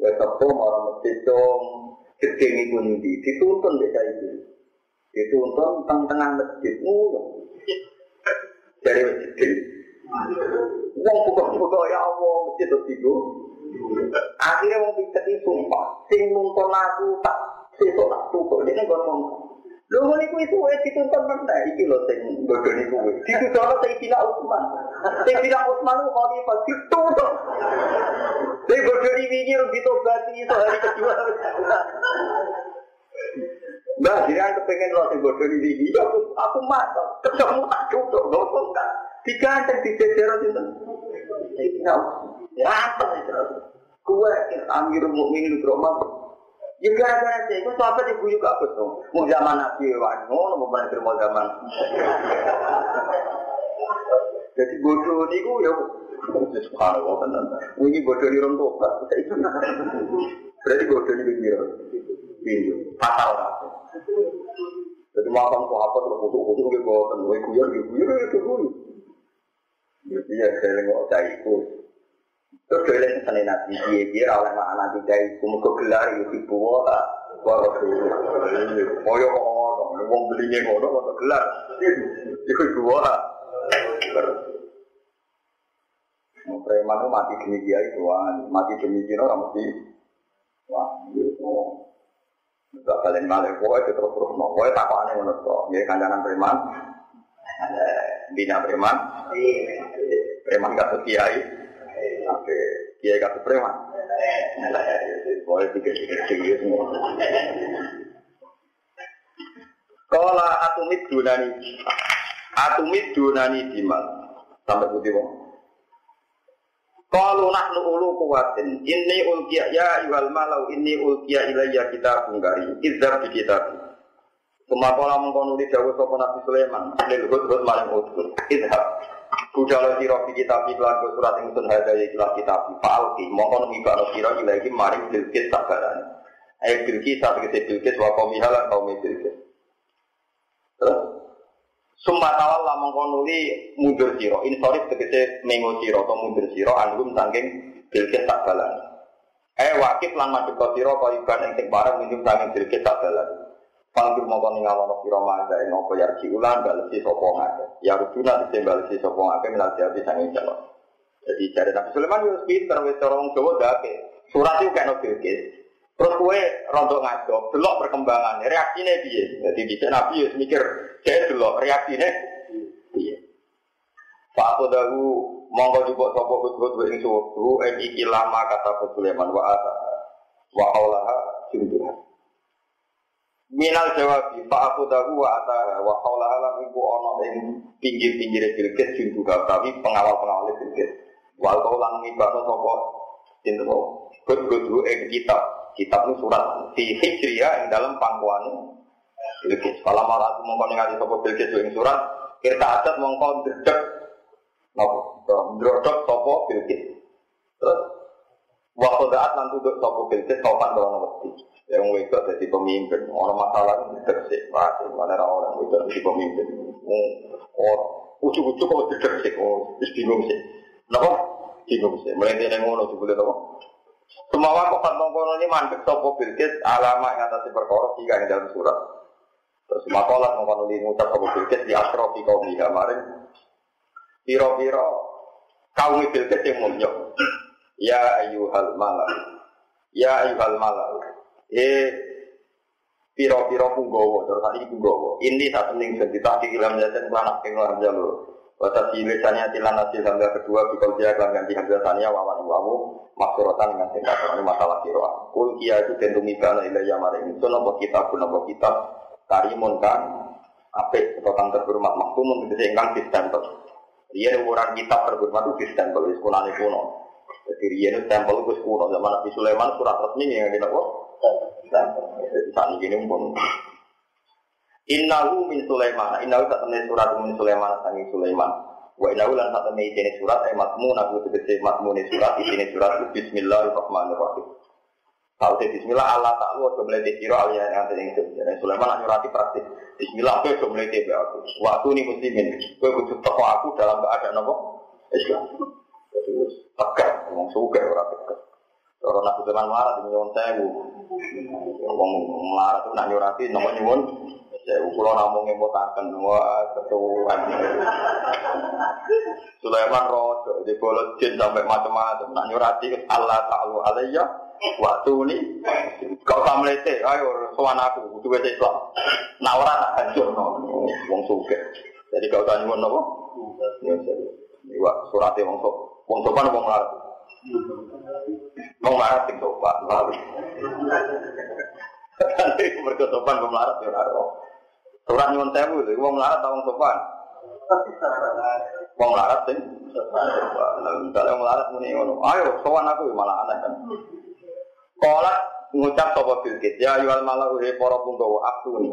Wetopo mau mesjidong Gedeng itu nanti, dituntun desa itu. Dituntun tengah-tengah masjid. Ngulung Dari masjid. Uang kuka-kuka ya Allah Masjid itu itu Akhirnya mau pijat sumpah. Sing nonton aku tak Sesok tak tukul, ini gak Lho ngene kuwi suwe dituntun meneh iki lho sing bodoni kuwi. Dituntun Sayyidina Utsman. Sayyidina Utsman ku khalifah dituntun. Sing bodoni wingi ro ditobati iso hari kedua. Mbak, jiran kepengen lo sing bodoni wingi, ya aku aku matok. Ketemu tak tutup, ngomong kan. Diganteng di jajaran sinten. Utsman. Ya apa itu? Kue Amir Mukminin Roman. Ya gara-gara itu sahabat ibu juga apa tuh? Mau zaman Nabi mau. Jadi bodoh ini ya. Subhanallah. Ini bodoh di. Berarti bodoh ini begini. Ini fatal? Jadi makan. Jadi ya saya nggak ikut. Nek sene nabi piye ora oleh makna tiga iku muga gelar iku ibu wa wa rasul. Koyo kok ngono, wong belinge ngono kok gelar. Iku ibu wa. Preman itu mati demi dia itu, mati demi dia orang mesti wah gitu. Enggak kalian malah kowe terus terus mau kowe tak aneh ngono kok. Ya kancanan preman. Bina preman. Preman gak kiai. Oke, kiai kata preman. Boleh pikir-pikir semua. Kala atumit dunani. Atumit dunani dimal. Sampai putih wong Kalau nahnu ulu kuwatin. Ini ulkiya ya iwal malau. Ini ulkiya ilayya kita bungkari Izhar di kitab Semua pola mengkonuli dawa sopa Nabi Sulaiman Lil hudhud maling hudhud. Izhar Budala siro di kitab Iklan surat ingsun hadaya ikhlas kitab Fa'alki Mongkon ngibakno siro ilahi maring bilkis sabarani Ayat bilkis satu kese bilkis Wa kaumihalan kaumi bilkis Terus? Summa tawalla mengkonuli mundur siro Insoris tegese mengo siro Atau mundur siro Anggum sangking bilkis sabarani Eh wakif lan madhep siro Kau iban yang sing barang Minum sangking bilkis sabarani Panggil mau kau ninggal nopo siro manda ini apa ya ulang balesi sopo ngake. Ya rujuna di balesi sopo ngake minal jadi sangi jalur. Jadi cari Nabi Sulaiman itu pinter wis orang Jawa dake. Surat itu kayak nopo Terus kue rontok ngaco, delok perkembangan, reaksinya dia. Jadi bisa Nabi ya mikir, saya delok reaksinya dia. Pak Abu Dahu monggo juga sopo kut-kut wa ing suwudu en iki lama kata Sulaiman wa ata wa aulaha junduha. Minal jawab, Pak aku tahu wa ata wa haula halam iku ono ing pinggir-pinggir Bilqis junduha tapi pengawal-pengawal Bilqis. Wal kau lang ngibano sapa sinten kok. Gud-gudu ing kitab. Kitab itu surat di Hijriah yang dalam pangkuan Bilqis. Kalau malah aku mongko ningali sapa Bilqis ing surat, kita adat mongko dedek napa? Ndrodok sapa Bilqis. Terus wa qadaat lan tuduk sapa Bilqis sopan kalau wedi. Yang itu jadi pemimpin, orang masalah itu tersik, pasti mana orang itu jadi pemimpin. Orang ujuk-ujuk kalau tersik, oh, bingung sih. Kenapa? Bingung sih. Mereka yang ngono juga tahu. Semua waktu kono ini mandek sopo bilkis alama yang atas perkara tiga yang dalam surat. Terus makolat mengkono ini ngucap sopo bilkis di asrofi kaum kemarin. Piro-piro kaum bilkis yang mulia. Ya ayuhal malak. Ya ayuhal malak eh piro-piro punggowo, terus tadi punggowo. Ini satu ning jadi tak kilam jajan lanak ing lam jalur. Wata lisannya tilan hasil hamzah kedua bikau dia kelam ganti hamzah tania wawan wawu maksurotan dengan tingkat ini masalah kiroa. Kul kia itu tentu mibana ilayah maring itu nopo kitab pun nopo kitab karimun kan ape tentang terhormat maksumun itu ingkang distempel. Dia ukuran kitab terhormat itu distempel di sekolah kuno. Jadi dia itu stempel itu kuno zaman Nabi Sulaiman surat resmi yang di nopo saat ini pun Innahu min Sulaiman. Innahu tak temen surat min Sulaiman sangi Sulaiman. Wa innahu lan tak temen ini surat ay matmun aku tegese matmun surat ini surat Bismillahirrahmanirrahim. Kalau saya Bismillah Allah tak lu aja melete sira aliyah yang anten ingsun. Jadi Sulaiman nak nyurati praktis. Bismillah kowe aja melete be aku. Waktu ini muslimin. Kowe kudu teko aku dalam keadaan apa? Islam. Jadi tegak ngomong suka ora tegak. Orang aku teman marah di nyuwun sewu. Wong melarat tuh nak nyurati nomor nyuwun sewu. Kulo namung ngemotaken wah ketuan. Sulaiman rojo di bolot jin sampai macam-macam. Nak nyurati Allah ta'ala alayya waktu ini kau tak melete, ayo sowan aku, wis Islam. Nak ora tak hancur no, wong suge. Jadi kau tak nyuwun nopo? Ya, Iwa surate wong sok, wong sopan wong melarat. Mau marah sing sopan, lalu. Nanti mereka sopan, mau marah ya ora. Surat nyuwun sewu itu, mau marah tau sopan. Wong larat sing misalnya wong larat muni ngono. Ayo sowan aku ya malah aneh kan. Kolat ngucap sapa Bilqis, ya yual malau he para punggawa aktuni.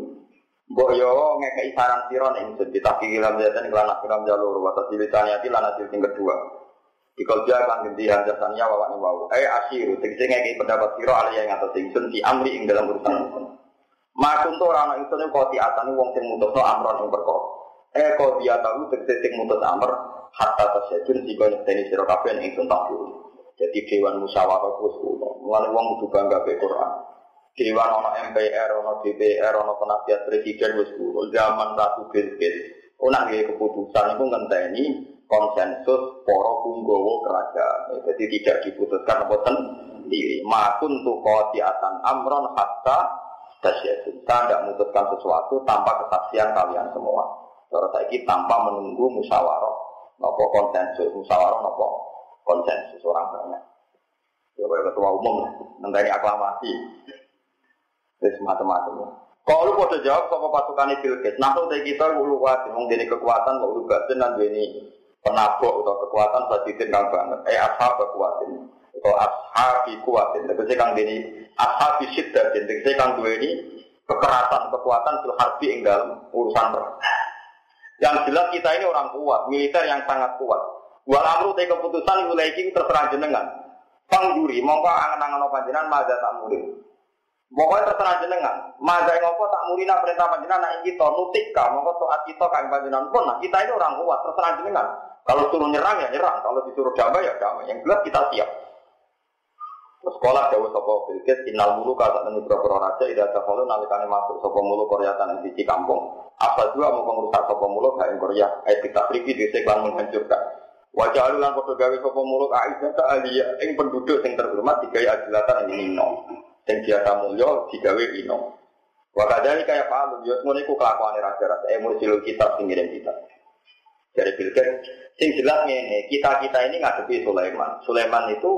Mbok yo ngekeki saran sira ning ditaki lam jatan kelan akram jalur wa tasilitani ati lan hasil sing kedua. Ikal dia kan ganti hanjasannya wawan wau. Eh asiru, tegese ngeki pendapat siro alih yang atas ingsun di amri ing dalam urusan ingsun. Makun tuh orang ingsun yang kau tiatan wong sing mutus no amron yang berkor. Eh kau dia tahu tegese sing mutus amr hatta tasyajun jika nyekteni siro kabeh ingsun tak Jadi dewan musyawarah kuwi kuno. Mulane wong kudu bangga be Quran. Dewan ono MPR, ono DPR, ono penasihat presiden wis kuno. Zaman Ratu Bilqis. Ono keputusan itu ngenteni konsensus poro punggowo kerajaan. Jadi tidak diputuskan boten sendiri. Makun tuh atan amron hatta dasyatun. Kita tidak memutuskan sesuatu tanpa kesaksian kalian semua. Kalau saya tanpa menunggu musyawarah, nopo konsensus musyawarah, nopo konsensus orang banyak. Ya, ketua umum, nanti aklamasi. Terus macam-macam. Kalau lu pada jawab sama pasukan Gates, nah kita lu kuat, mau jadi kekuatan, lu gak dan ini penabok atau kekuatan sadidin kang banget. Eh ashab kekuatan atau ashabi kuatin. Tegese kang dini ashabi syiddatin. Tegese kang dua ini kekerasan kekuatan fil harbi ing dalam urusan perang. Yang jelas kita ini orang kuat, militer yang sangat kuat. Walamru te keputusan mulai iki terserah jenengan. Pangjuri, mongko angen-angen panjenengan maza tak murid. Pokoknya terserah jenengan. Mada yang apa tak murina perintah panjenengan nak kita nutik ka mongko taat kita kan panjenengan pun. Nah, kita ini orang kuat terserah jenengan. Kalau suruh nyerang ya nyerang, kalau disuruh damai ya damai. Yang jelas kita siap. Terus sekolah jauh sopo bilkis, inal mulu kata temen berapa raja, tidak ada kalau nalikane masuk sopo mulu Korea tanah di kampung. Apa juga mau pengurusan sopo mulu kain Korea, ayat kita pribadi di seklan menghancurkan. Wajah alulan kode gawe sopo mulu Aisyah tak alia, yang penduduk yang terhormat digawe adilatan ini no. Yang biasa mulio digawe ino. Wakadari kayak Pak Alu, yo semuanya ku kelakuan raja-raja, eh mulai silu kita pinggirin kita. Dari Bilkis, sing jelas nih, kita kita ini ngadepi Sulaiman. Sulaiman itu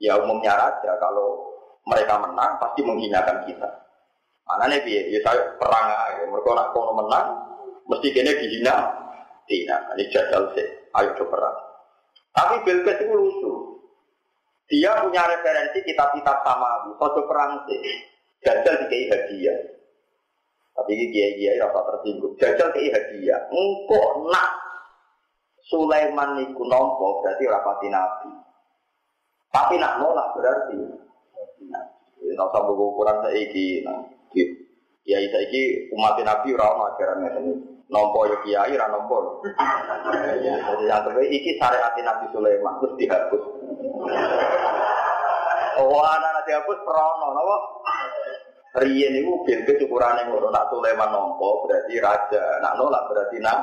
ya umumnya raja kalau mereka menang pasti menghinakan kita. Nih biar ya saya perang aja, mereka nak kono menang mesti kene dihina, dihina. Ini jajal sih, ayo coba perang. Tapi Bilqis itu lucu. Dia punya referensi kitab-kitab sama, foto perang sih. Jajal dikai hadiah. Tapi ini kiai kiai rasa tersinggung. Jajal dikai hadiah. Engkau nak Sulaiman niku nompo berarti rapati nabi. Tapi nak nolak berarti nah, Nah, usah buku ukuran saiki. Nah, kiai saiki umat Nabi ora ono ajaran ngene. Nompo ya kiai ra nompo. Jadi yang terbaik iki syariat Nabi Sulaiman terus dihapus. Oh, anak dihapus perono, napa? Riyen niku bilke ukurane ngono, nak Sulaiman nompo berarti raja, nak nolak berarti nak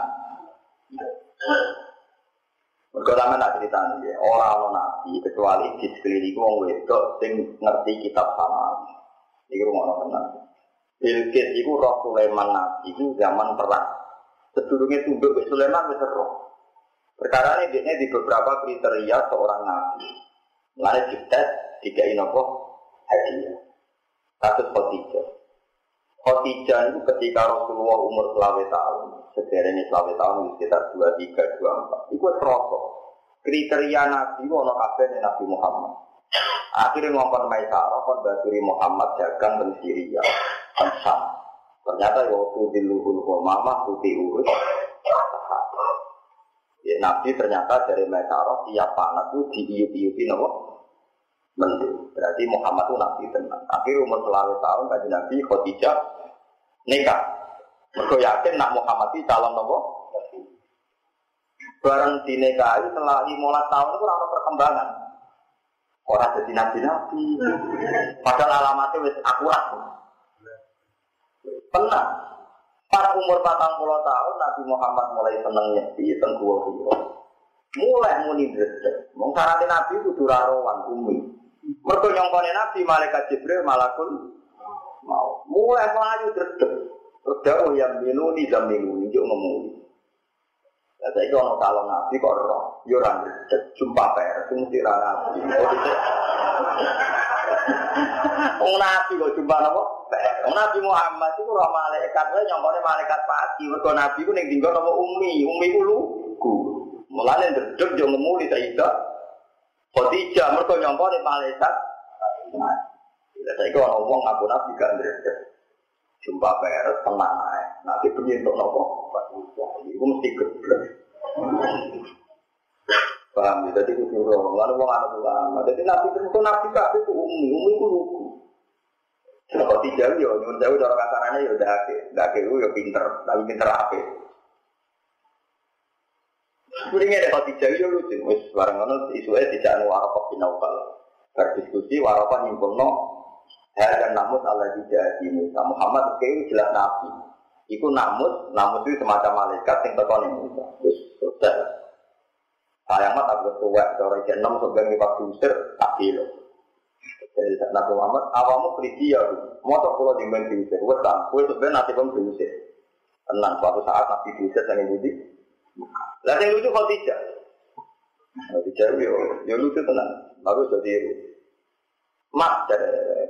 mereka sama tak cerita nih, orang nabi kecuali di sekeliling wong wedok sing ngerti kitab sama. Ini rumah orang tenang. Bilkis itu roh Sulaiman nabi itu zaman perang. Sedurungnya tunduk ke Sulaiman wis roh. Perkara ini dia di beberapa kriteria seorang nabi. Mulai dites tiga inopo hadiah. Satu Khadijah. Khadijah itu ketika Rasulullah umur selawe tahun, sejarahnya selawe tahun sekitar dua tiga dua empat. Itu terosok. Kriteria Nabi wono kabeh Nabi Muhammad. Akhirnya ngomong Maisarah kon baturi Muhammad dagang dan Syria. Sam. Ternyata waktu di luhur mama putih urus. Ya, Nabi ternyata dari Maisarah tiap panas itu diiup-iupi nopo Mentu. Berarti Muhammad itu Nabi tenang. Akhir umur selawe tahun kaji Nabi Khadijah nikah. Mereka yakin nak Muhammad itu calon nopo barang dinikahi setelah 15 tahun itu ada perkembangan. Orang jadi nabi-nabi. Padahal alamatnya wis akurat. Pernah. Pas umur 40 tahun Nabi Muhammad mulai seneng nyepi teng gua Mulai muni dredeg. Mung Nabi itu durarowan umi. Mergo nyongkone Nabi malaikat Jibril malakul mau. Mulai melayu dredeg. Terus yang minuni jam minuni yo ngomong. Lah saiki ana calon nabi kok ora ora jumpa pers mesti ra nabi. Wong nabi kok jumpa napa? Wong nabi Muhammad iku ora malaikat wae nyongkone malaikat pati. Mergo nabi ku ning dinggo napa umi, umi ku lugu. Mulane ndredeg yo ngemuli Sayyidah Khadijah mergo nyongkone malaikat. Lah saiki ana wong ngaku nabi ndredeg. Jumpa pers tenang ae. Nabi pengen untuk nopo. Iku mesti geblek. Paham ya? Jadi itu suruh. Lalu mau anak ulama. Jadi nabi itu nabi kabeh itu umi. Umi itu lugu. Kalau tidak ya, nyuwun jauh cara kasarannya ya udah ake. Udah ake ya pinter. Tapi pinter apa? Kuringnya ada kalau tidak ya lucu. Wis barang ngono isuke dijak Waraqah bin Naufal. Berdiskusi Waraqah nyimpulno hal dan namus Allah tidak di Musa Muhammad kayak jelas nabi. Iku namus, namus itu semacam malaikat yang tekon yang Musa. Terus selesai. Saya mah tak tua, jam enam sebagai lewat diusir tak kilo. Jadi Nabi Muhammad, awamu pergi ya, mau tak pulau jengben diusir, wes kan, kue sebenarnya nanti pun diusir. Tenang, suatu saat Nabi diusir dengan budi. Lah yang lucu Khadijah. Khadijah yo, yo lucu tenang, bagus jadi Mas,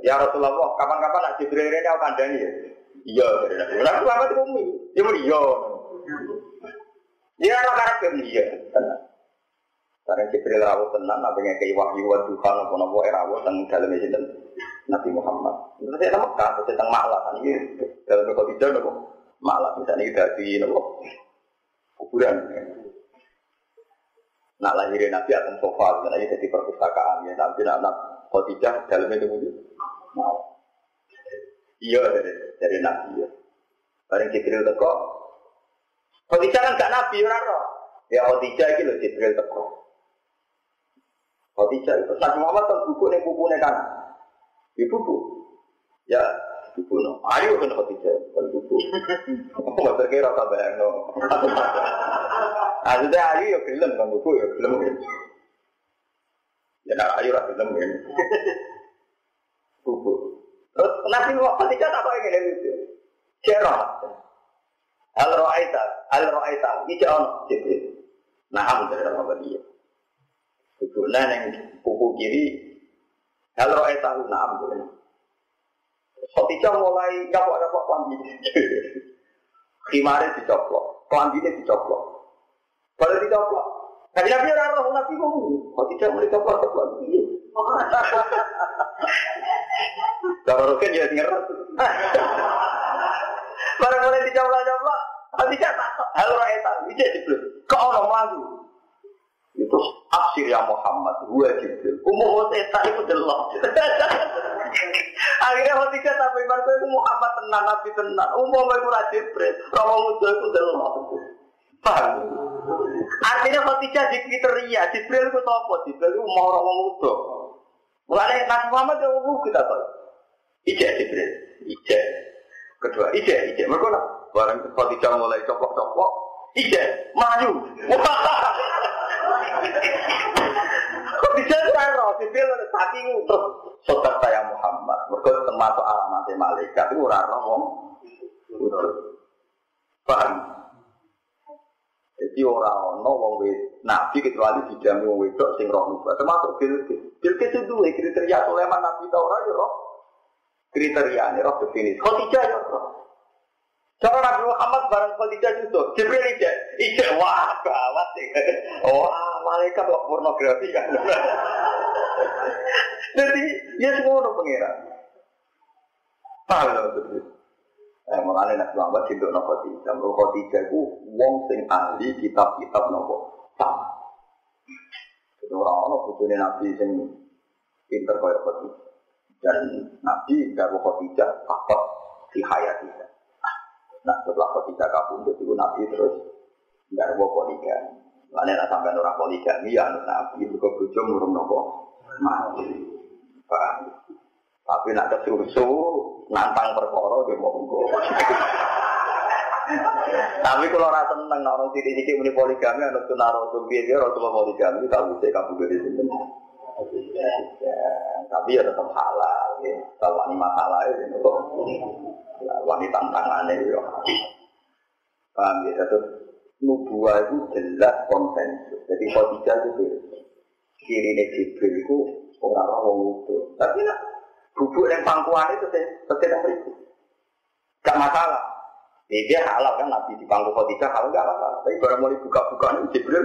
ya Rasulullah, kapan-kapan nak Jibril ini aku kandani ya. Iya, dari Nabi. Nabi itu umi. Ya muni iya. Ya anak ya iya. Karena Jibril rawuh tenan, apa yang kayak wahyu wa Tuhan, apa nopo rawuh tentang dalam itu Nabi Muhammad. Terus saya Mekah, terus saya Malah kan ini dalam kota tidak nopo Malah misalnya kita di nopo kuburan. Nak lahirin Nabi akan sofa, ini jadi perpustakaan ya. Nanti anak Khadijah dalam itu mungkin mau. Iya dari, dari Nabi ya. Bareng Jibril teko. Khadijah kan gak Nabi orang roh. Ya Khadijah itu loh Jibril teko. Khadijah itu Nabi Muhammad kan buku nih buku nih kan. Di buku. Ya buku no. Ayo kan Khadijah kan buku. Mau terkira no. Maksudnya ayu ya film kan buku ya film. Ya nak ayu lah film kan. Buku. Terus Nabi Muhammad tidak apa yang ini lucu. Cerah. Al ro'aita, al ro'aita, ini ono Jibril. Nah, dari sama dia. Bukunya yang buku kiri, al ro'aita, nah, dari. Khotijah mulai nyapok-nyapok kelambi. Khimarnya dicoplok, kelambinya dicoplok. Kalau dicoplok, Nabi Nabi orang roh Nabi ngomong, Khotijah mulai coplok-coplok. Kalau roken ya ngerti. Barang mulai dicoplok-coplok, Khotijah tak hal rakyat itu Jibril. Kok orang maju? Itu aksir ya Muhammad, gue Jibril. Umum setan itu delok. Akhirnya Khotijah sampai ibarat itu Muhammad tenang, Nabi tenang. Itu Raja Jibril, Romo Muda itu delok. Paham? Artinya Khotijah di kriteria, Jibril itu apa? Jibril itu mau Romo Muda. Mulai Nabi Muhammad itu umum kita tahu. Ijek Jibril, ijek. Kedua, ijek, ijek. Mereka lah. Barang Khotijah mulai coplok-coplok, ijek, maju. Khotijah itu roh, Jibril tapi terus saudara saya Muhammad. Mereka termasuk alamat malaikat itu ora roh wong. Paham? Jadi orang ono wong wed nabi kecuali dijamin wong wedok sing roh nubuat termasuk Bilqis. Bilqis itu dua kriteria Sulaiman nabi tau ya roh. Kriteria ini roh definisi. Khadijah ya roh. Cara Nabi Muhammad bareng Khadijah itu Jibril ijek, ijek wah gawat ya. Wah malaikat kok pornografi kan. Jadi ya semua ono pengira. Paham betul. Eh, mulane Nabi Muhammad cinta nopo Khadijah. Mergo Khadijah ku wong sing ahli kitab-kitab nopo sama. Itu orang ono bojone Nabi sing pinter kaya Khadijah. Dan Nabi gawe Khadijah takut di hayatnya. Nah setelah Khadijah kabundut itu Nabi terus gawe poligami. Lalu nak sampai orang poligami ya Nabi itu bojo murung nopo mati. Tapi nak kesusu nantang perkara dia mau Tapi kalau rasa seneng orang titik-titik muni poligami, ada sunnah rasul biar dia rasul poligami, tahu saya kamu gede sini. Tapi ya tetap halal, ya. Kalau ini masalah ya, itu wanita tantangannya ya. Paham ya? Terus nubuah itu jelas konsensus. Jadi Khadijah itu kiri Jibril itu orang-orang itu. Tapi nak bubuk yang pangkuan itu tetap beribu. Gak masalah. Ya, dia halal kan Nabi di pangku Khadijah halal gak masalah. Tapi baru mau dibuka-buka ini Jibril.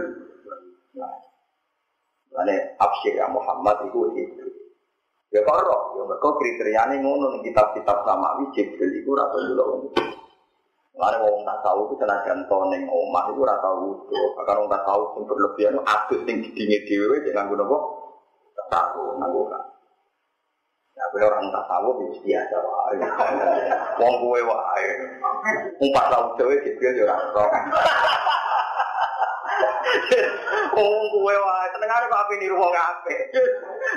Nah, Mana absyir ya Muhammad itu itu. Ya karo, ya mereka kriterianya ngono nih kitab-kitab samawi Jibril itu rasa dulu. Mana wong tak tahu itu tenaga toneng omah itu rasa wudu. Akan wong tak tahu yang berlebihan adus yang dingin dewe jangan guna kok. Tahu nanggukan. Ya, gue orang tak tahu itu biasa wae. Wong gue wae. Umpat tahu cewek Jibril yo ora Wong gue wae senengane kok ape niru wong apik.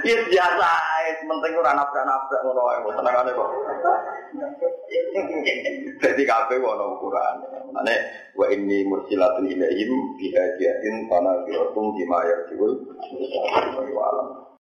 Ya biasa ae, penting ora nabrak-nabrak ngono wae senengane kok. Jadi kabeh ono ukuran. Mane wa inni mursilatun ilaihim bi hadiyatin fana bi bima yarjiul wa alam.